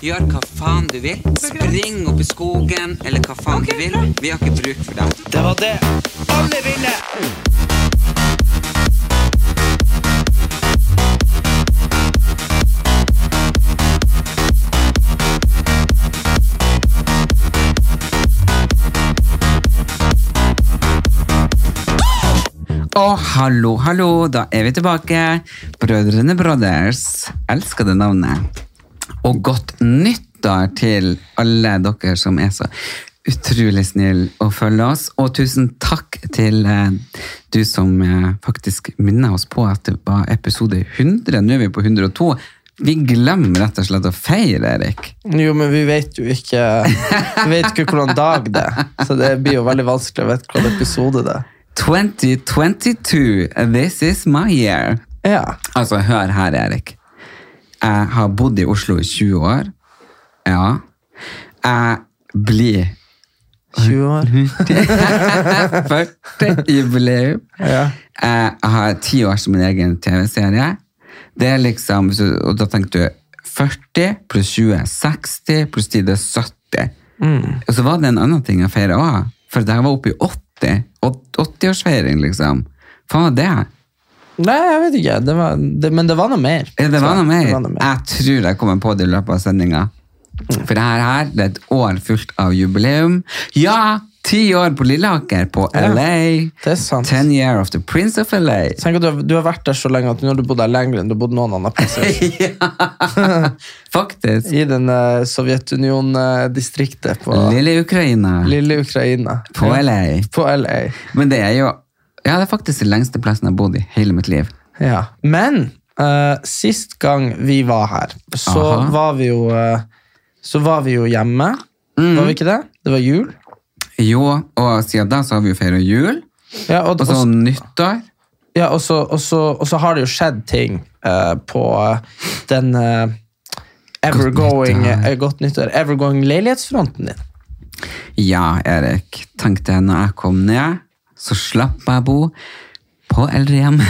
Gjør hva faen du vil. Spring opp i skogen, eller hva faen du vil. Vi har ikke bruk for deg. Det var det alle ville! Å, hallo, hallo, da er vi tilbake. Brødrene Brothers. Elsker det navnet. Og godt nyttår til alle dere som er så utrolig snill å følge oss. Og tusen takk til eh, du som eh, faktisk minner oss på at det var episode 100. Nå er vi på 102. Vi glemmer rett og slett å feire, Erik. Jo, men vi vet jo ikke Vi vet ikke hvordan dag det er. Så det blir jo veldig vanskelig å vite hvilken episode det er. 2022, this is my year. Ja. Altså, hør her, Erik. Jeg har bodd i Oslo i 20 år. Ja. Jeg blir 20 år. 40 jubileum. Ja. Jeg har ti år som min egen TV-serie. Det er liksom, og da tenker du 40 pluss 20 er 60, pluss 10 det er 70. Og så var det en annen ting jeg feira også, for jeg var oppe i 80, 80-årsfeiring liksom. Faen var det? Nei, jeg vet ikke. Det var, det, men det var noe mer. Ja, det var noe mer. Var noe mer. Jeg tror jeg kommer på det i løpet av sendinga. For det her, her det er et år fullt av jubileum. Ja! Ti år på Lilleaker, på LA. det er sant. Ten year of the Prince of LA. Tenk at du, har- du har vært der så lenge at nå har du bodd der lenger enn du har bodd noen annen ja, Faktisk. I den uh, Sovjetunion-distriktet på Lille Ukraina. lille Ukraina. På LA. På LA. Men det er jo Ja, det er faktisk den lengste plassen jeg har bodd i hele mitt liv. Ja. Men uh, sist gang vi var her, så Aha. var vi jo uh, Så var vi jo hjemme. Mm. Var vi ikke det? Det var jul. Jo, og siden da så har vi jo feira jul, Ja, og, og så nyttår. ja, og, så, og, så, og så har det jo skjedd ting uh, på den evergoing Godt nyttår. Evergoing leilighetsfronten din. Ja, Erik. Tenk det når jeg kom ned, så slapp jeg bo på eldrehjem.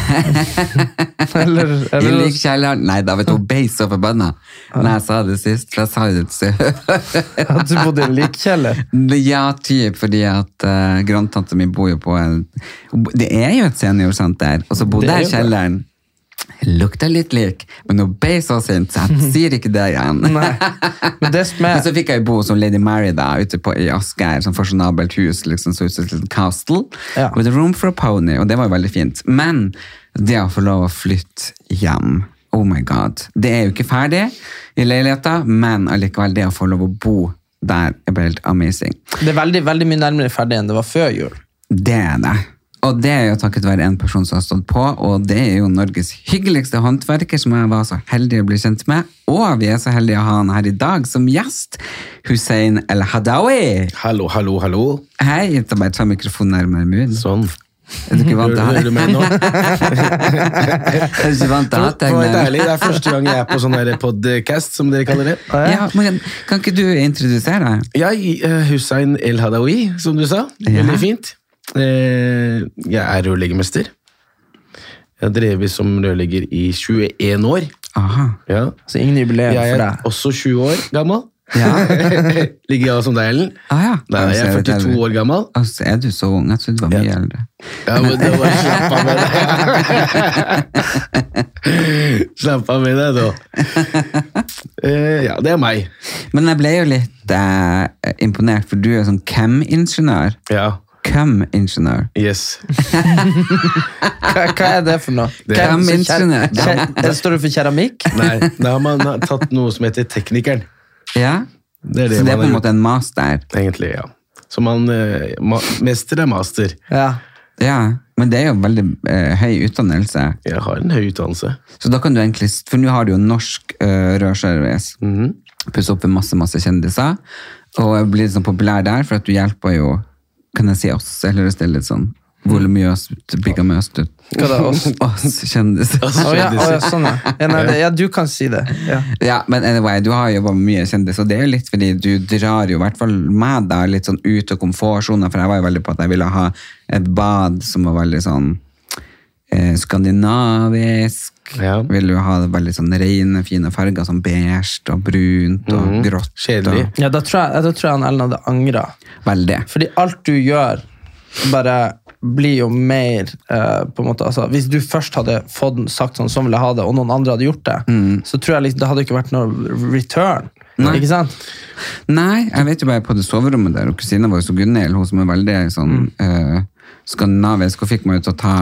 Eller, I eller likkjelleren. Nei da, vet du, hun ble så forbanna da jeg sa det sist. For jeg sa det til at du bodde i en likkjeller. Ja, typ, fordi at uh, grandtanta mi bor jo på en Det er jo et seniorsenter, og så bodde jeg i jo det. kjelleren. Lukta litt lik, men hun ble så sint, så jeg sier ikke det igjen. Nei. Men det som Men er så fikk jeg jo bo som Lady Mary da, ute på, i Asker, sånn fasjonabelt hus, liksom så ut som et castle, Ja. with a room for a pony, og det var jo veldig fint. Men det å få lov å flytte hjem, oh my god, det er jo ikke ferdig i leiligheten, men allikevel det å få lov å bo der er bare helt amazing. Det er veldig, veldig mye nærmere ferdig enn det var før jul. Det er det. Og det er jo takket være en person som har stått på, og det er jo Norges hyggeligste håndverker som jeg var så heldig å bli kjent med. Og vi er så heldige å ha han her i dag som gjest. Hussein El Hadawi. Hallo, hallo, hallo. Hei, Jeg bare ta mikrofonen nærmere munnen. Sånn. Er du ikke vant til å ha det? du meg nå? Er du ikke vant til å ha det? ærlig, det er første gang jeg er på sånn podcast, som dere kaller det. Ja, men kan ikke du introdusere deg? Jeg, eh, Hussein El Hadawi, som du sa. Ja. Veldig fint. Eh, Jeg er rørleggermester. Jeg har drevet som rørlegger i 21 år. Aha. Ja. Så ingen jubileum Jeg er også 20 år gammel. Ja. Ligger jeg som deg, Ellen? Ah, ja. Nei, jeg er 42 år gammel. Altså, er du så ung? Jeg trodde du var mye eldre. Ja, men det var Slapp av med det. Slapp av med det, da. Eh, ja, det er meg. Men jeg ble jo litt eh, imponert, for du er sånn chem-ingeniør. Ja. Chem-ingeniør. Yes. Hva, hva er det for noe? Det det Står det for keramikk? Nei, da har man tatt noe som heter teknikeren. Ja? Det det Så det er på en måte en master? egentlig, ja. Så man, eh, ma mester er master. Ja. Ja, men det er jo veldig eh, høy utdannelse. Jeg har en høy utdannelse. Så da kan du egentlig, For nå har du jo norsk uh, rørservice. Mhm. pusse opp med masse, masse kjendiser. Og blir sånn populær der, for at du hjelper jo, kan jeg si oss, eller det er litt sånn volumøst, bigamøst ut. Hva da, oss? Oss kjendiser. Oh, ja, oh, ja, sånn ja. Ja, nei, det, ja, du kan si det. Ja. Ja, men anyway, du har jobba med mye kjendis, og det er jo litt fordi du drar jo i hvert fall meg da litt sånn ut av komfortsonen, for jeg var jo veldig på at jeg ville ha et bad som var veldig sånn eh, skandinavisk. Ja. Vil jo ha veldig sånn rene, fine farger, sånn beige og brunt og grått. Kjedelig. Og, Ja, da tror jeg, da tror jeg han Ellen hadde angra. veldig. Fordi alt du gjør, bare blir jo mer eh, på en måte, altså, Hvis du først hadde fått sagt sånn, sånn vil jeg ha det, og noen andre hadde gjort det, så tror jeg liksom, det hadde ikke vært noe return. Nei. Ikke sant? Nei, jeg vet jo bare på det soverommet der, og kusina vår, så Gunhild, hun som er veldig sånn eh, skandinavisk, hun fikk meg jo til å ta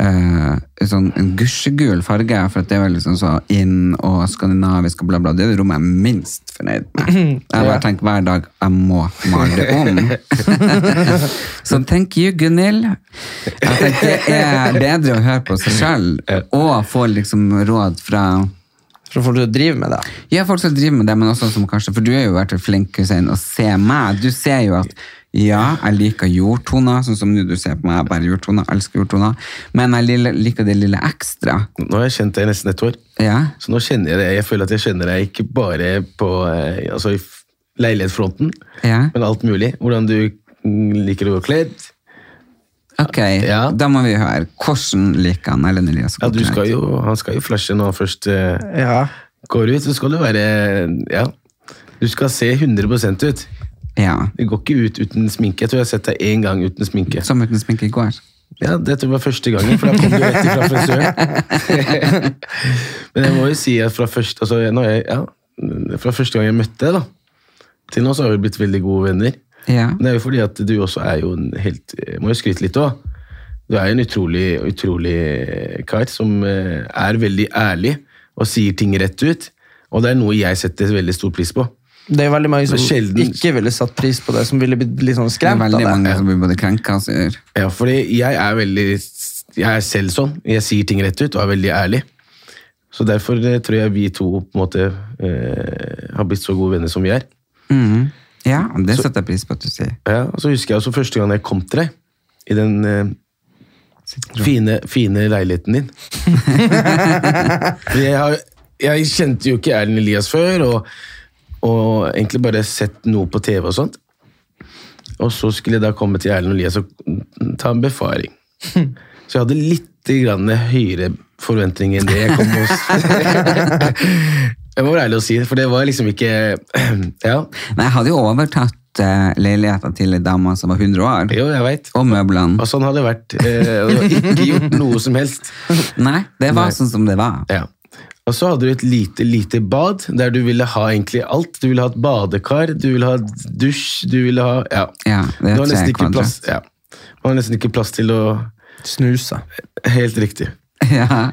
eh, en sånn en gusjegul farge, for det veldig sånn så inn og skandinavisk og bla bla. Det er det rommet jeg er minst fornøyd med. Jeg bare tenker hver dag, jeg må male det om. så thank you, Gunhild. Jeg tenker det er bedre å høre på seg selv, og få liksom råd fra For folk som driver med det. ja, folk som driver med det, men også som kanskje, for du har jo vært flink Hussein, å se meg. Du ser jo at ja, jeg liker jordtoner, sånn som nå du ser på meg, Jeg bare jordtoner, elsker jordtoner, men jeg liker det lille ekstra. Nå har jeg kjent deg i nesten et år, Ja, så nå kjenner jeg det. Jeg føler at jeg kjenner deg ikke bare på eh, altså leilighetsfronten, ja. men alt mulig. Hvordan du liker å gå kledd. ok, Ja. da må vi høre. Hvordan liker han Ellen Elias Ja, du skal jo, han skal jo flashe når han først eh, Ja. går ut. Så skal du være Ja. Du skal se 100% ut. Ja, Det går ikke ut uten sminke. Jeg tror jeg har sett deg én gang uten sminke. som uten sminke i går. Ja, det tror jeg var første gangen, for da kom du rett ifra frisøren. Men jeg må jo si at fra første, altså, jeg, ja, fra første gang jeg møtte deg, da, til nå så har vi blitt veldig gode venner. Ja, Men det er jo fordi at du også er jo en helt jeg Må jo skryte litt òg. Du er jo en utrolig, utrolig kar som eh, er veldig ærlig og sier ting rett ut. Og det er noe jeg setter veldig stor pris på. Det er veldig mange som sjelden- ikke ville satt pris på det, som ville blitt litt sånn det er skremt av veldig det. mange som blir både krenka og sur. Ja, fordi jeg er veldig Jeg er selv sånn. Jeg sier ting rett ut og er veldig ærlig. Så derfor eh, tror jeg vi to på en måte eh, har blitt så gode venner som vi er. Mhm. Ja, det setter jeg pris på at du sier. Ja, og Så husker jeg også første gang jeg kom til deg, i den eh, fine, fine leiligheten din. Jeg, har, jeg kjente jo ikke Erlend Elias før, og, og egentlig bare sett noe på TV og sånt. Og så skulle jeg da komme til Erlend Elias og ta en befaring. Så jeg hadde litt grann høyere forventninger enn det jeg kom hos. Jeg må være ærlig å si det, for det var liksom ikke Ja, Nei, jeg hadde jo overtatt uh, leiligheten til ei dame som var 100 år, jo, jeg vet. og møblene. Og sånn hadde det vært. Jeg hadde ikke gjort noe som helst. Nei, det var Nei. sånn som det var. Ja. Og så hadde du et lite, lite bad, der du ville ha egentlig alt. Du ville ha et badekar, du ville ha dusj, du ville ha Ja. Ja, det er var nesten ikke plass, ja. Det var nesten ikke plass til å Snuse. Helt riktig. Ja,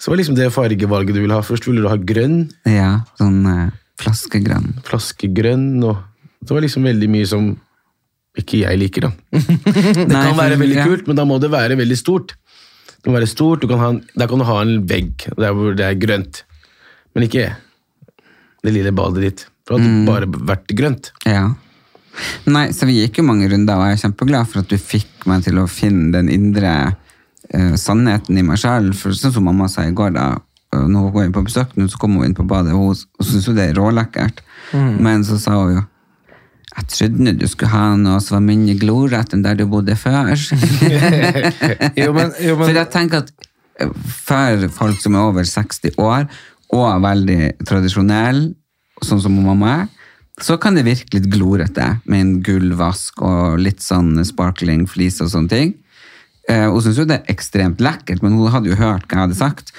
Så var liksom det fargevalget du ville ha. Først ville du ha grønn, ja sånn eh, flaskegrønn. flaskegrønn, og det var liksom veldig mye som ikke jeg liker, da. Det Nei, kan være veldig ja. kult, men da må det være veldig stort. Det må være stort, du kan ha en, Der kan du ha en vegg der hvor det er grønt, men ikke det lille badet ditt. For det hadde Mm. bare vært grønt. Ja. Nei, så vi gikk jo mange runder, og jeg er kjempeglad for at du fikk meg til å finne den indre uh, sannheten i meg selv. For sånn som mamma sa i går, da, eh, når hun går inn på besøk, så kommer hun inn på badet, og hun, hun syntes jo det er rålekkert. Men så sa hun jo jeg trodde du skulle ha noe som var mindre glorete enn der du bodde før. Jo, men, jo, For jeg tenker at eh, for folk som er over 60 år, og er veldig tradisjonelle, sånn som mamma er, så kan det virke litt glorete med en gullvask og litt sånn sparkling flis og sånne ting. Eh, hun syntes jo det er ekstremt lekkert, men hun hadde jo hørt hva jeg hadde sagt.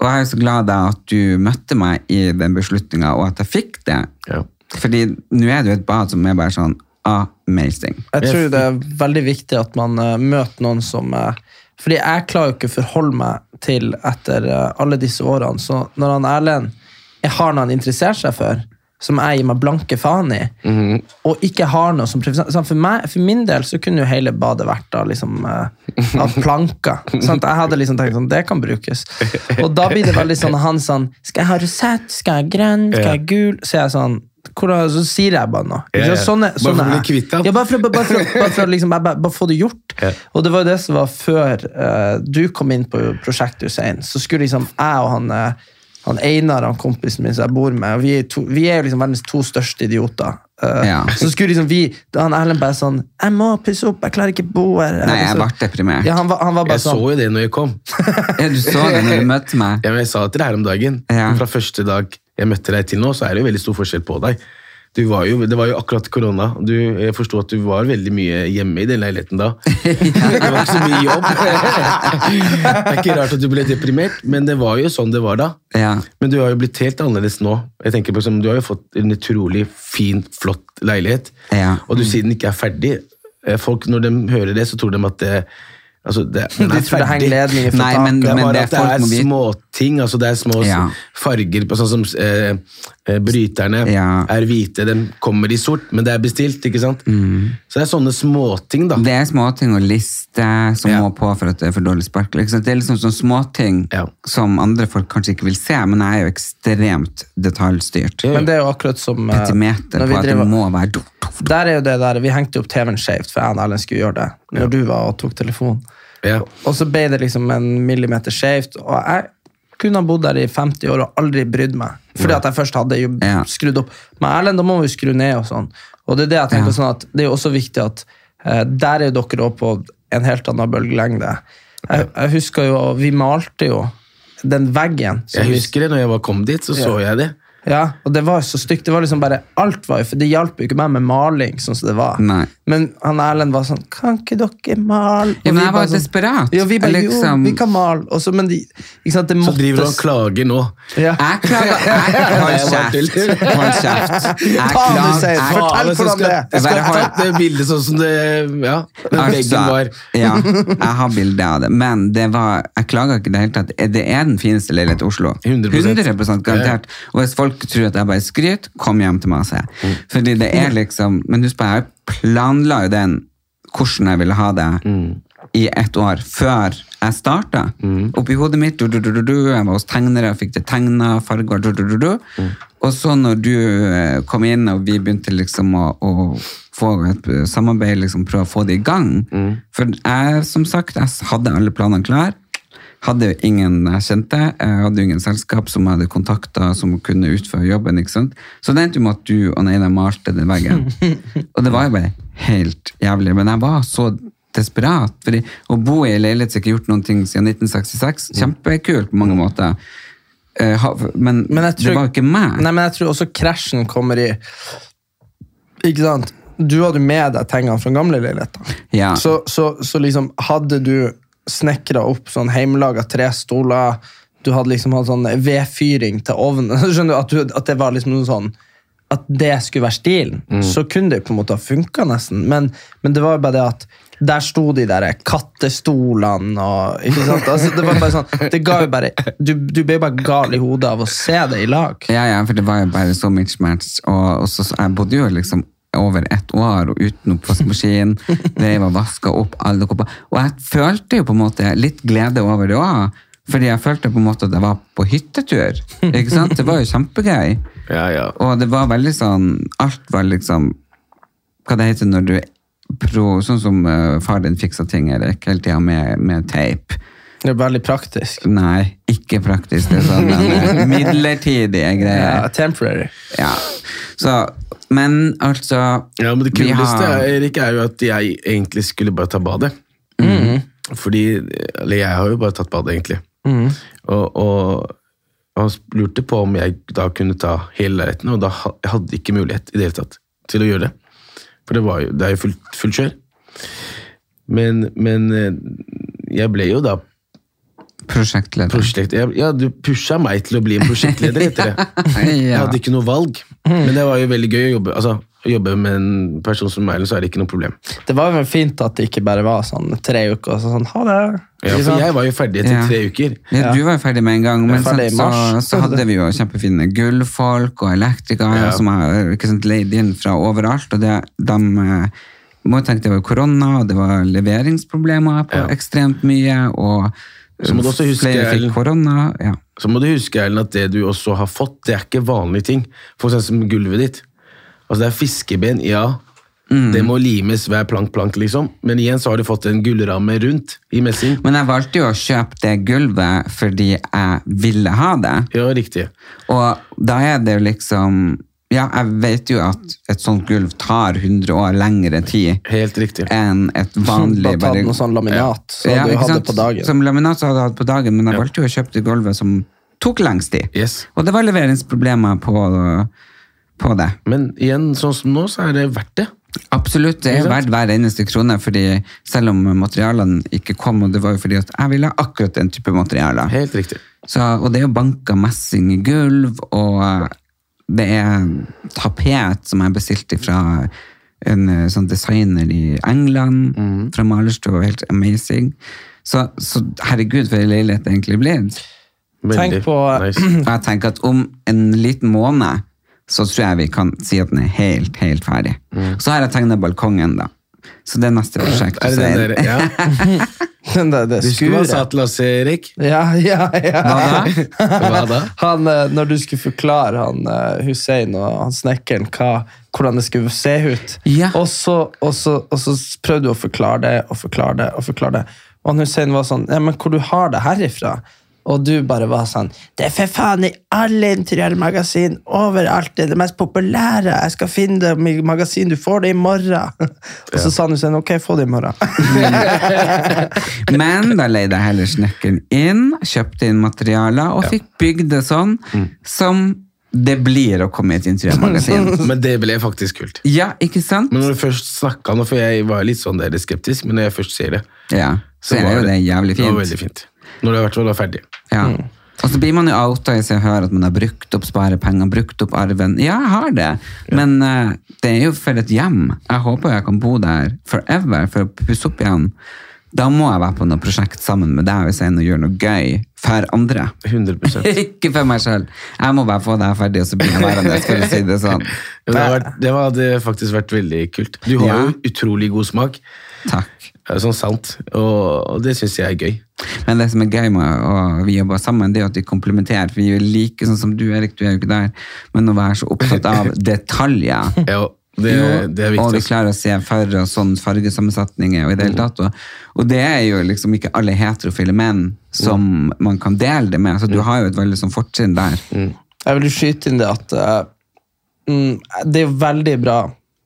Og jeg er så glad da at du møtte meg i den beslutninga, og at jeg fikk det. Ja. Fordi nå er det jo et bad som er bare sånn amazing. jeg tror det er veldig viktig at man uh, møter noen som uh, Fordi jeg klarer jo ikke å forholde meg til etter uh, alle disse årene. Så når han Erlend jeg har noe han interesserer seg for, som jeg gir meg blanke faen i, og ikke har noe som. For, meg, for min del så kunne jo hele badet vært av, liksom, av planker. Sant? Jeg hadde liksom tenkt sånn, det kan brukes. Og da blir det veldig sånn han sånn Skal jeg ha rosett? Skal jeg ha grønn? Skal jeg ha gul? Så er jeg sånn hvordan, så sier jeg bare noe. Ja, ja. Sånne, Sånne, Bare for å bli kvitt ham. Ja, bare for, å- bare for, bare for liksom, bare, bare få det gjort. Ja. Og det var jo det som var før uh, du kom inn på prosjektet, Hussein. Så skulle liksom jeg og han, eh, han Einar, han kompisen min som jeg bor med, og vi er, to, vi er jo liksom verdens to største idioter. Uh, Ja. Så skulle liksom vi, han Erlend bare sånn 'Jeg må pusse opp, jeg klarer ikke bo her'. Nei, jeg ble deprimert. Ja, han var, han var bare Jeg så sånn jo det når jeg kom. Ja, du så det når du møtte meg. Ja, men jeg sa det til deg her om dagen. Ja. Fra første dag jeg møtte deg til nå, så er det jo veldig stor forskjell på deg. Du var jo, det var jo akkurat korona. Du, jeg forsto at du var veldig mye hjemme i den leiligheten da. Det var ikke så mye jobb. Det er ikke rart at du ble deprimert, men det var jo sånn det var da. Ja. Men du har jo blitt helt annerledes nå. Jeg tenker på, som Du har jo fått en utrolig fin, flott leilighet. Ja. Og du sier den ikke er ferdig. Eh, Folk, Når de hører det, så tror de at det, altså, det, den De er tror det henger ferdig. ledninger fra Nei, taket. men- Det er bare det at det er småting. Altså det er små Ja. farger på sånn som eh, eh, Bryterne Ja. er hvite, de kommer i sort, men det er bestilt. ikke sant? Mm. Så det er sånne småting, da. Det er småting og liste som Ja. må på for at det er for dårlig spark. Liksom. Det er liksom sånne småting Ja. som andre folk kanskje ikke vil se, men jeg er jo ekstremt detaljstyrt. Ja. Men det er jo akkurat som eh, Petimeter på at det må være. Der er jo det der, Vi hengte opp TV-en skjevt, for jeg og Erlend skulle gjøre det. Når du var og tok telefonen. Ja. Og så ble det liksom en millimeter skjevt, og jeg kunne ha bodd der i 50 år og aldri brydd meg. Fordi at jeg først hadde jo Ja. skrudd opp. Men Erlend, da må vi skru ned og sånn. Og det er det jeg tenker Ja. sånn at det er jo også viktig at eh, der er dere òg på en helt annen bølgelengde. Jeg, jeg husker jo, vi malte jo den veggen. Jeg husker det, når jeg var kom dit, så så jeg det. Ja, og det var så stygt. Det var liksom bare, alt var jo, for det hjalp jo ikke meg med maling, sånn som det var. Nei. Men han Erlend var sånn Kan ikke dere male? Ja, men jeg var jo sånn, desperat. Ja, vi bare, Liksom- jo, vi kan male. Og så, men de, ikke sant, det Så driver du og klager nå. ja. Jeg klager jeg- Hold kjeft. Hold kjeft. Jeg klager- Fortell Faen, så hvordan det er. Jeg skal ta det bildet sånn som det Ja, den Altså, veggen var. ja, jeg har bilde av det, men det var, jeg klager ikke i det hele tatt. Det er den fineste leiligheten i Oslo. 100%. 100% garantert. Og hvis folk tror at jeg bare skryter, kom hjem til meg og se. Mm. Fordi det er liksom, men husk på, jeg planla jo den hvordan jeg ville ha det Mm. i ett år før jeg starta. Oppi hodet mitt, du, du, du, du, du, jeg var hos tegnere, fikk det tegna, farger, du, du, du. Mm. Og så når du eh, kom inn og vi begynte liksom å, å få et eh, samarbeid, liksom prøve å få det i gang. Mm. For jeg, som sagt, jeg hadde alle planene klar. Hadde jo ingen jeg kjente, jeg hadde jo ingen selskap som hadde kontakta som kunne utføre jobben. ikke sant? Så det endte jo med at du og Neina malte den veggen. og det var jo bare helt jævlig. Men jeg var så desperat. fordi å bo i ei leilighet som ikke har gjort noen ting siden 1966, kjempekult på mange måter. Eh, Men, Men tror- det var jo ikke meg. Nei, men jeg tror også krasjen kommer i Ikke sant? Du hadde med deg tingene fra gamle leiligheter. Ja. Så, så, så liksom hadde du snekra opp sånn heimelaga trestoler, du hadde liksom hatt sånn vedfyring til ovnen Skjønner du at, du, at det var liksom noe sånn At det skulle være stilen, så kunne det på en måte ha funka nesten. Men, men det var jo bare det at der sto de der kattestolene og ikke sant? Altså, det var bare sånn, det ga jo bare Du, du ble jo bare gal i hodet av å se det i lag. Ja, ja, for det var jo bare så mismatch. Og, og så jeg bodde jo liksom over ett år og uten oppvaskmaskin. Dreiv og vaska opp alle kopper. Og jeg følte jo på en måte litt glede over det òg. Fordi jeg følte på en måte at jeg var på hyttetur. Ikke sant? Det var jo kjempegøy. Ja, ja. Og det var veldig sånn Alt var liksom Hva det heter når du pro, Sånn som uh, far din fiksa ting, Erik, hele tida med, med teip. Det er veldig praktisk. Nei, ikke praktisk. Det er sånn eh, midlertidige greier. Ja, temporary. Ja, så, men altså Ja, men Det kuleste har- Erik, er jo at jeg egentlig skulle bare ta badet. Fordi Eller jeg har jo bare tatt badet, egentlig. Og, og han lurte på om jeg da kunne ta hele leiligheten, og da hadde jeg ikke mulighet i det hele tatt til å gjøre det. For det, var jo, det er jo fullt, fullt kjør. Men, men eh, jeg ble jo da prosjektleder. prosjekt... ja, Ja, du pusha meg til å bli en prosjektleder, heter det. Jeg hadde ikke noe valg. Men det var jo veldig gøy å jobbe. Altså, å jobbe med en person som Erlend, så er det ikke noe problem. Det var jo fint at det ikke bare var sånn tre uker og så sånn ha det. Ja, for jeg var jo ferdig etter Ja. tre uker. Ja, du var jo ferdig med en gang, er men så, så, så hadde vi jo kjempefine gullfolk og elektrikere Ja. som har ikke sant, leid inn fra overalt. og det, de må tenke det var korona, og det var leveringsproblemer på Ja. ekstremt mye, og Så må du også huske, Ellen-. Ja. Så må du huske Ellen, at det du også har fått, det er ikke vanlige ting. For eksempel som gulvet ditt. Altså Det er fiskeben, ja. Mm. Det må limes hver plank, plank, liksom. Men igjen så har du fått en gullramme rundt i messing. Men jeg valgte jo å kjøpe det gulvet fordi jeg ville ha det. Ja, riktig. Og da er det jo liksom Ja, jeg vet jo at et sånt gulv tar 100 år lengre tid Helt riktig. enn et vanlig Bare tatt noe sånn laminat som Ja, du hadde sant? på dagen. Som laminat så hadde jeg hatt på dagen, men jeg Ja. valgte jo å kjøpe det gulvet som tok lengst tid. Yes. Og det var leveringsproblemer på, på det. Men igjen, sånn som nå, så er det verdt det. Absolutt, det er verdt hver eneste krone, fordi selv om materialene ikke kom, og det var jo fordi at jeg ville ha akkurat den type materialer. Helt riktig. Så, og det er jo banka messing i gulv, og det er tapet som jeg bestilte fra en eh, sånn designer i England, mm. fra Malerstua, helt amazing. Så, så herregud, for en leilighet det egentlig blir. Tenk på- nice. Jeg tenker at om en liten måned, så tror jeg vi kan si at den er helt, helt ferdig. Så har jeg tegnet balkongen da. Så det er neste prosjekt. Er det den der, ja. Den der, det Du skulle ha sagt til Erik? Ja, ja, ja. Hva da? Hva da? Han, eh, når du skulle forklare han eh, Hussein og han snekkeren hvordan det skulle se ut, Ja. og, så, og, så, og så prøvde du å forklare det og forklare det. Og forklare det. Og han Hussein var sånn ja, men 'Hvor du har det herifra?' Og du bare var sånn 'Det er for faen i alle interiørmagasin overalt. Det er det mest populære. Jeg skal finne det i magasin. Du får det i morgen.' Og så sa han sånn 'Ok, få det i morgen'. Men da leide jeg heller snekkeren inn, kjøpte inn materialer og fikk bygd det sånn som det blir å komme i et interiørmagasin. Men det ble faktisk kult. Ja, ikke sant? Men når du først snakka nå, for jeg var litt sånn der skeptisk, men når jeg først ser det, Ja, så er var det, det jævlig Det var veldig fint. Når det i hvert fall er ferdig. Ja. Og så blir man jo outa i seg og hører at man har brukt opp sparepenger, brukt opp arven. Ja, jeg har det, men uh, det er jo for et hjem. Jeg håper jeg kan bo der forever for å pusse opp igjen. Da må jeg være på noe prosjekt sammen med deg hvis jeg gjør noe gøy for andre. 100 Ikke for meg sjøl. Jeg må bare få det her ferdig, og så blir jeg værende. For å si det sånn. Det hadde faktisk vært veldig kult. Du har Ja. jo utrolig god smak. Takk. Ja, Sånn sant. Og, det syns jeg er gøy. Men det som er gøy med å vi jobber sammen, det er at vi komplementerer. For vi er like sånn som du, Erik, du er jo ikke der, men å være så opptatt av detaljer. Ja, det, det er og vi klarer å se for og sånn fargesammensetninger og i det hele tatt. Og, og det er jo liksom ikke alle heterofile menn som man kan dele det med. Så du har jo et veldig sånn fortrinn der. Jeg vil skyte inn det at eh, mm, det er veldig bra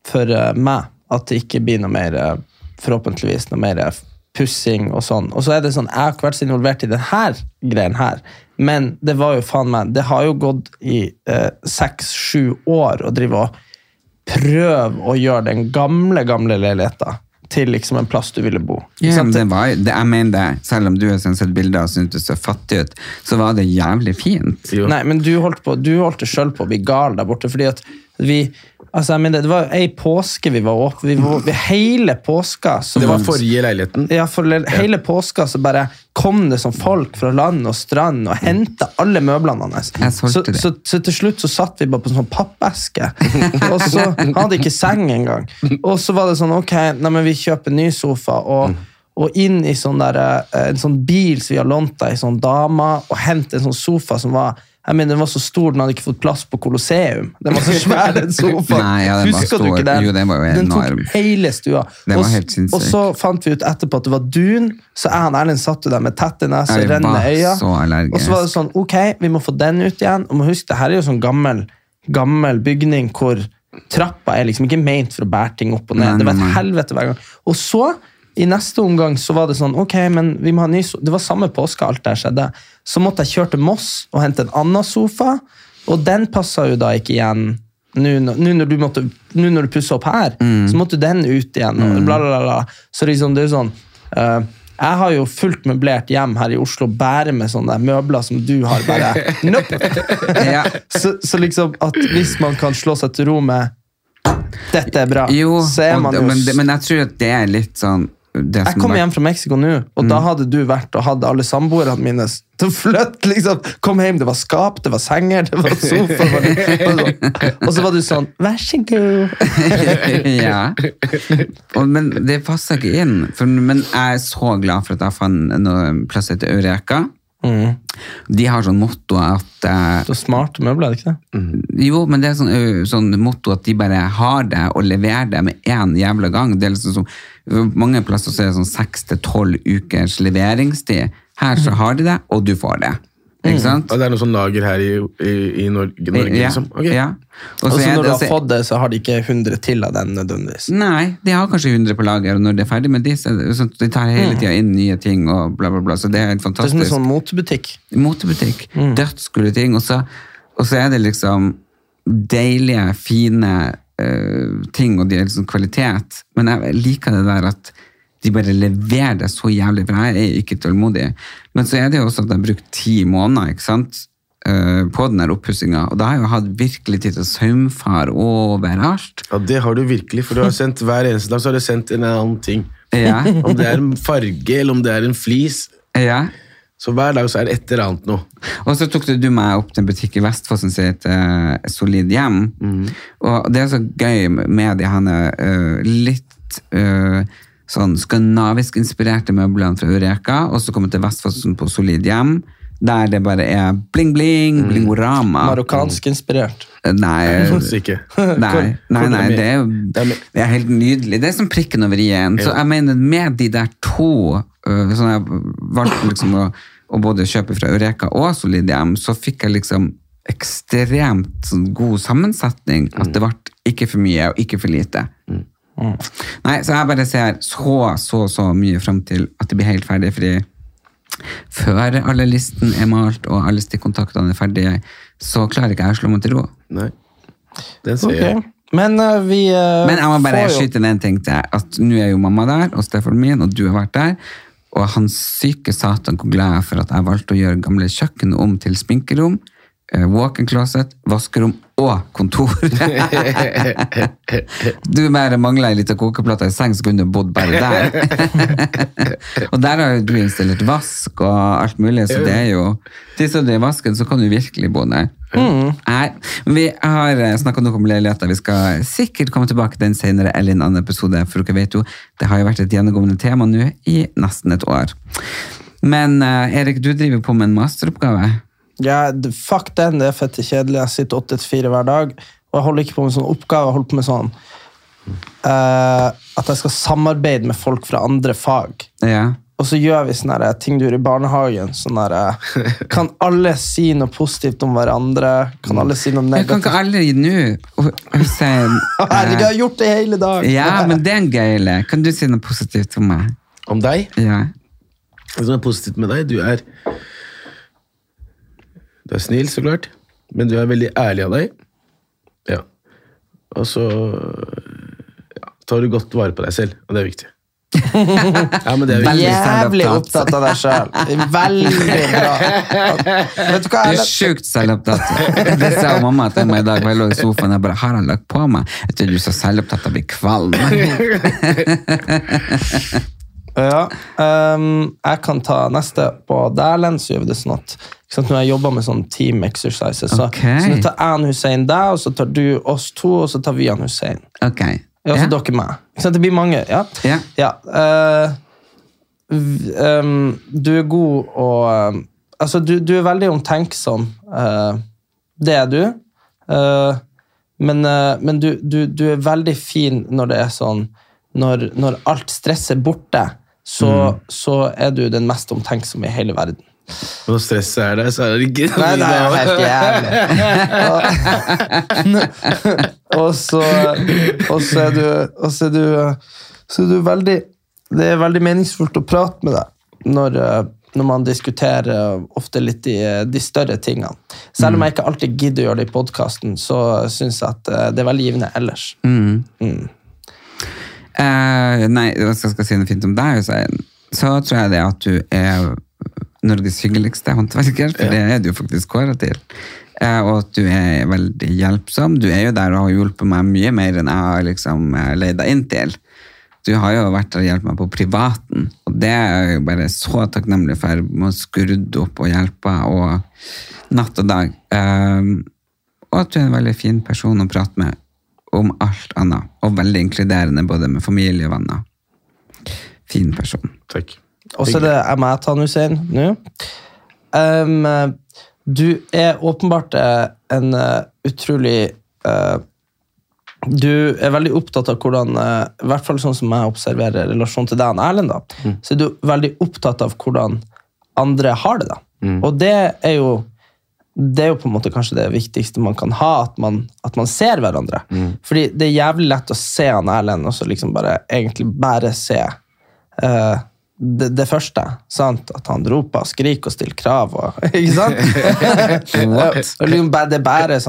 for eh, meg at det ikke blir noe mer, eh, forhåpentligvis, noe mer eh, pussing og sånn. Og så er det sånn, jeg har ikke vært så involvert i denne greien her, men det var jo faen meg, det har jo gått i eh, seks-sju år å drive og prøve å gjøre den gamle, gamle leiligheten til liksom en plass du ville bo. Ja, men det var, det, jeg mener det, selv om du har sett bilder og syntes det så fattig ut, så var det jævlig fint. Jo. Nei, men du holdt, på, du holdt det sjøl på å bli gal der borte. fordi at vi, altså jeg mener, Det var ei påske vi var oppe Vi var, vi, hele påska så Det var forrige leiligheten. ja, for le- hele påska så bare kom det som folk fra land og strand og henta alle møblene hans. Så, så, så til slutt så satt vi bare på en sånn pappeske, og så hadde ikke seng engang. Og så var det sånn, ok, nei, men vi kjøper ny sofa, og, og inn i sånn der, eh, en sånn bil som vi har lånt av ei sånn dame, og hente en sånn sofa som var jeg mener, Den var så stor, den hadde ikke fått plass på Colosseum. Den var så svær, den sofaen. Nei, ja, den var Husker du ikke den? Jo, den var jo Den enorm. tok hele stua. Den var helt sinnssyk. Og så fant vi ut etterpå at det var dun, så jeg og Erlend satt der med tette neser, rennende øyne. så. Og så var det sånn, ok, vi må få den ut igjen. Og må huske, det her er jo sånn gammel, gammel bygning hvor trappa er liksom ikke ment for å bære ting opp og ned. Nei, det var et helvete hver gang. Og så, i neste omgang, så var det sånn, ok, men vi må ha ny so Det var samme påske alt der skjedde. Så måtte jeg kjøre til Moss og hente en annen sofa, og den passa jo da ikke igjen. Nå når- du, måtte, når du pusser opp her, Mm. så måtte den ut igjen. Og bla, bla, bla, bla. Så liksom, det er jo sånn uh, Jeg har jo fullt møblert hjem her i Oslo, bare med sånne møbler som du har. bare nope. Ja. så, så liksom at hvis man kan slå seg til ro med dette er bra, Jo, så er og, jo men, men jeg tror at det er litt sånn Jeg kom hjem fra Mexico nå, og da hadde du vært og hadde alle samboerne mine til å flytte. liksom. Kom hjem, det var skap, det var senger, det var sofa. det var og så- Og så var du sånn Vær så god. ja. Og, men det passer ikke inn. For, men jeg er så glad for at jeg fant noe plass etter Eureka. De har sånn motto at uh, Så smart møbler, er det ikke det? Jo, men det er sånn, uh, sånn motto at de bare har det og leverer det med én jævla gang. Det er liksom som, mange plasser så er det sånn seks til tolv ukers leveringstid. Her så har de det, og du får det. Ikke sant? Og det er noe sånn lager her i, i, i Norge, Norge ja, liksom? Okay. ja. Og Og så når du har fått det, så har de ikke 100 til av den nødvendigvis. Nei, de har kanskje 100 på lager, og når de er ferdig med de, så sånn de tar hele tida inn nye ting, og bla, bla, bla. Så det er helt Det er som en sånn motebutikk. motebutikk. Dødskule ting. Og så, og så er det liksom deilige, fine uh, ting, og de er liksom kvalitet. Men jeg liker det der at de bare leverer det så jævlig, for jeg er ikke tålmodig. Men så er det jo også at jeg har brukt ti måneder ikke sant, på den her oppussinga, og da har jeg jo hatt virkelig tid til å saumfare overalt. Ja, det har du virkelig, for du har sendt hver eneste dag så har du sendt en annen ting. Ja, Om det er en farge, eller om det er en flis. ja. Så hver dag så er det et eller annet noe. Og så tok du meg opp til en butikk i Vestfossen som heter et eh, Solid Hjem. Og det er så gøy med de henne uh, litt uh, sånn skandinavisk inspirerte møblene fra Eureka, og så kommer til Vestfold sånn på Solid Hjem, der det bare er bling-bling, blingorama. Marokkansk inspirert. Nei, Faktisk. Nei, nei, nei, det er Det er helt nydelig. Det er som prikken over i-en. Så jeg mener, med de der to øh, sånn Jeg valgte liksom å, å både kjøpe fra Eureka og Solid Hjem, så fikk jeg liksom ekstremt sånn, god sammensetning. At det ble ikke for mye og ikke for lite. Nei, så jeg bare ser så, så, så mye fram til at det blir helt ferdig, fordi før alle listen er malt og alle stikkontaktene er ferdige, så klarer ikke jeg å slå meg til ro. Nei. Den okay. jeg. Men uh, vi uh, Men jeg må bare får skyte inn en ting til. At nå er jo mamma der, og stefaren min, og du har vært der. Og han syke satan hvor glad jeg er for at jeg valgte å gjøre gamle kjøkkenet om til sminkerom, walk-in closet, vaskerom og kontor. du mer mangla ei lita kokeplate i seng, så kunne du bodd bare der. og der har jo du installert vask og alt mulig, så det er jo du er i vasken, så kan du virkelig bo der. Nei, vi har snakka nok om leiligheter. Vi skal sikkert komme tilbake til den senere eller en annen episode. For dere vet jo, det har jo vært et gjennomgående tema nå i nesten et år. Men eh, Erik, du driver på med en masteroppgave. Ja, fuck den, det er fette kjedelig. Jeg sitter åtte til fire hver dag, og jeg holder ikke på med sånn oppgave. Jeg holder på med sånn uh, At jeg skal samarbeide med folk fra andre fag. Ja. Og så gjør vi sånne her ting du gjør i barnehagen. Sånn der, eh, kan alle si noe positivt om hverandre? Kan alle si noe negativt? Jeg kan ikke alle nå Hussein Herregud, jeg har gjort det hele dag! Ja, men det er en gøy lek. Kan du si noe positivt om meg? Om deg? Ja. Det som er positivt med deg, du er Du er snill, så klart. Men du er veldig ærlig av deg. Ja. Og så ja, tar du godt vare på deg selv, og det er viktig. ja, men det er Jævlig opptatt av deg sjøl. Veldig bra. Vet du hva? Du er sjukt selvopptatt. Det sa mamma til meg i dag. Jeg lå i sofaen jeg bare har han lagt på meg. Jeg tror du er så selvopptatt jeg blir kvalm. ja, Um, jeg kan ta neste på Dæhlen, så gjør vi det sånn at Når jeg jobber med sånn team exercises, så, okay. så nå tar jeg Hussein deg, og så tar du oss to, og så tar vi han Hussein. Okay. Ja, så Ja. dere meg. Så det blir mange. Ja. Ja. Uh, ehm, du er god og ehm, Altså, du, du er veldig omtenksom. Uh, det er du. Uh, men men du, du, du er veldig fin når det er sånn Når, når alt stresset er borte, så, så er du den mest omtenksomme i hele verden. Når stresset er der, så er det ikke Nei, det er helt jævlig. Og, så, og så er du, og så er du, så er du veldig Det er veldig meningsfullt å prate med deg når, eh, når man diskuterer ofte litt de, de større tingene. Selv om jeg ikke alltid gidder å gjøre det i podkasten, så syns jeg at eh, det er veldig givende ellers. Eh, nei, hvis jeg skal si noe fint om deg, Hussein, så tror jeg det at du er Norges hyggeligste håndverker, for det er du faktisk kåra til. eh, og at du er veldig hjelpsom. Du er jo der og har hjulpet meg mye mer enn jeg har liksom eh, leid deg inn til. Du har jo vært der og hjulpet meg på privaten, og det er jeg bare så takknemlig for. Med å skrudd opp og hjelpe, og natt og dag. Um, og at du er en veldig fin person å prate med om alt annet, og veldig inkluderende både med familie og venner. Fin person. Takk. Og så er det jeg meg, Tan Hussein, nå. Um, du er åpenbart eh, en eh, utrolig uh, Du er veldig opptatt av hvordan uh, I hvert fall sånn som jeg observerer relasjonen til deg og Erlend, da, så er du veldig opptatt av hvordan andre har det. da. Og det er jo det er jo på en måte kanskje det viktigste man kan ha, at man, at man ser hverandre. Fordi det er jævlig lett å se han Erlend og så liksom bare egentlig bare se eh, det, det første. sant? At han roper og skriker og stiller krav. Og, ikke sant? Og liksom bare- det er bare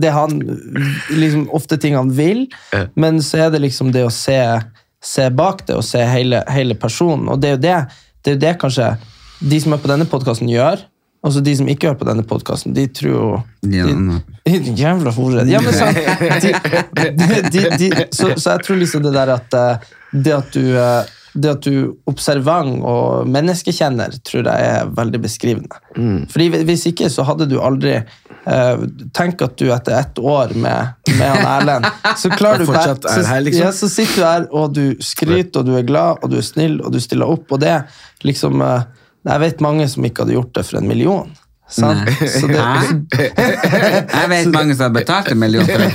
Det han liksom ofte ting han vil, men så er det liksom det å se, se bak det og se hele, hele personen. Og det er jo det, det, er jo det kanskje de som er på denne podkasten, gjør. Altså de som ikke hører på denne podkasten, de tror jo de, Jævla hore. Ja, men sant. De, de, de, de, så, så jeg tror liksom det der at eh, det at du eh, det at du observant og menneskekjenner, tror jeg er veldig beskrivende. Fordi Hvis ikke så hadde du aldri eh, Tenk at du etter ett år med, med han Erlend Så klarer du bare- er så, her, liksom. ja, så sitter du her, og du skryter, og du er glad, og du er snill, og du stiller opp. Og det liksom eh, Jeg vet mange som ikke hadde gjort det for en million. Sant? Så det? Jeg vet mange som har betalt en million for med.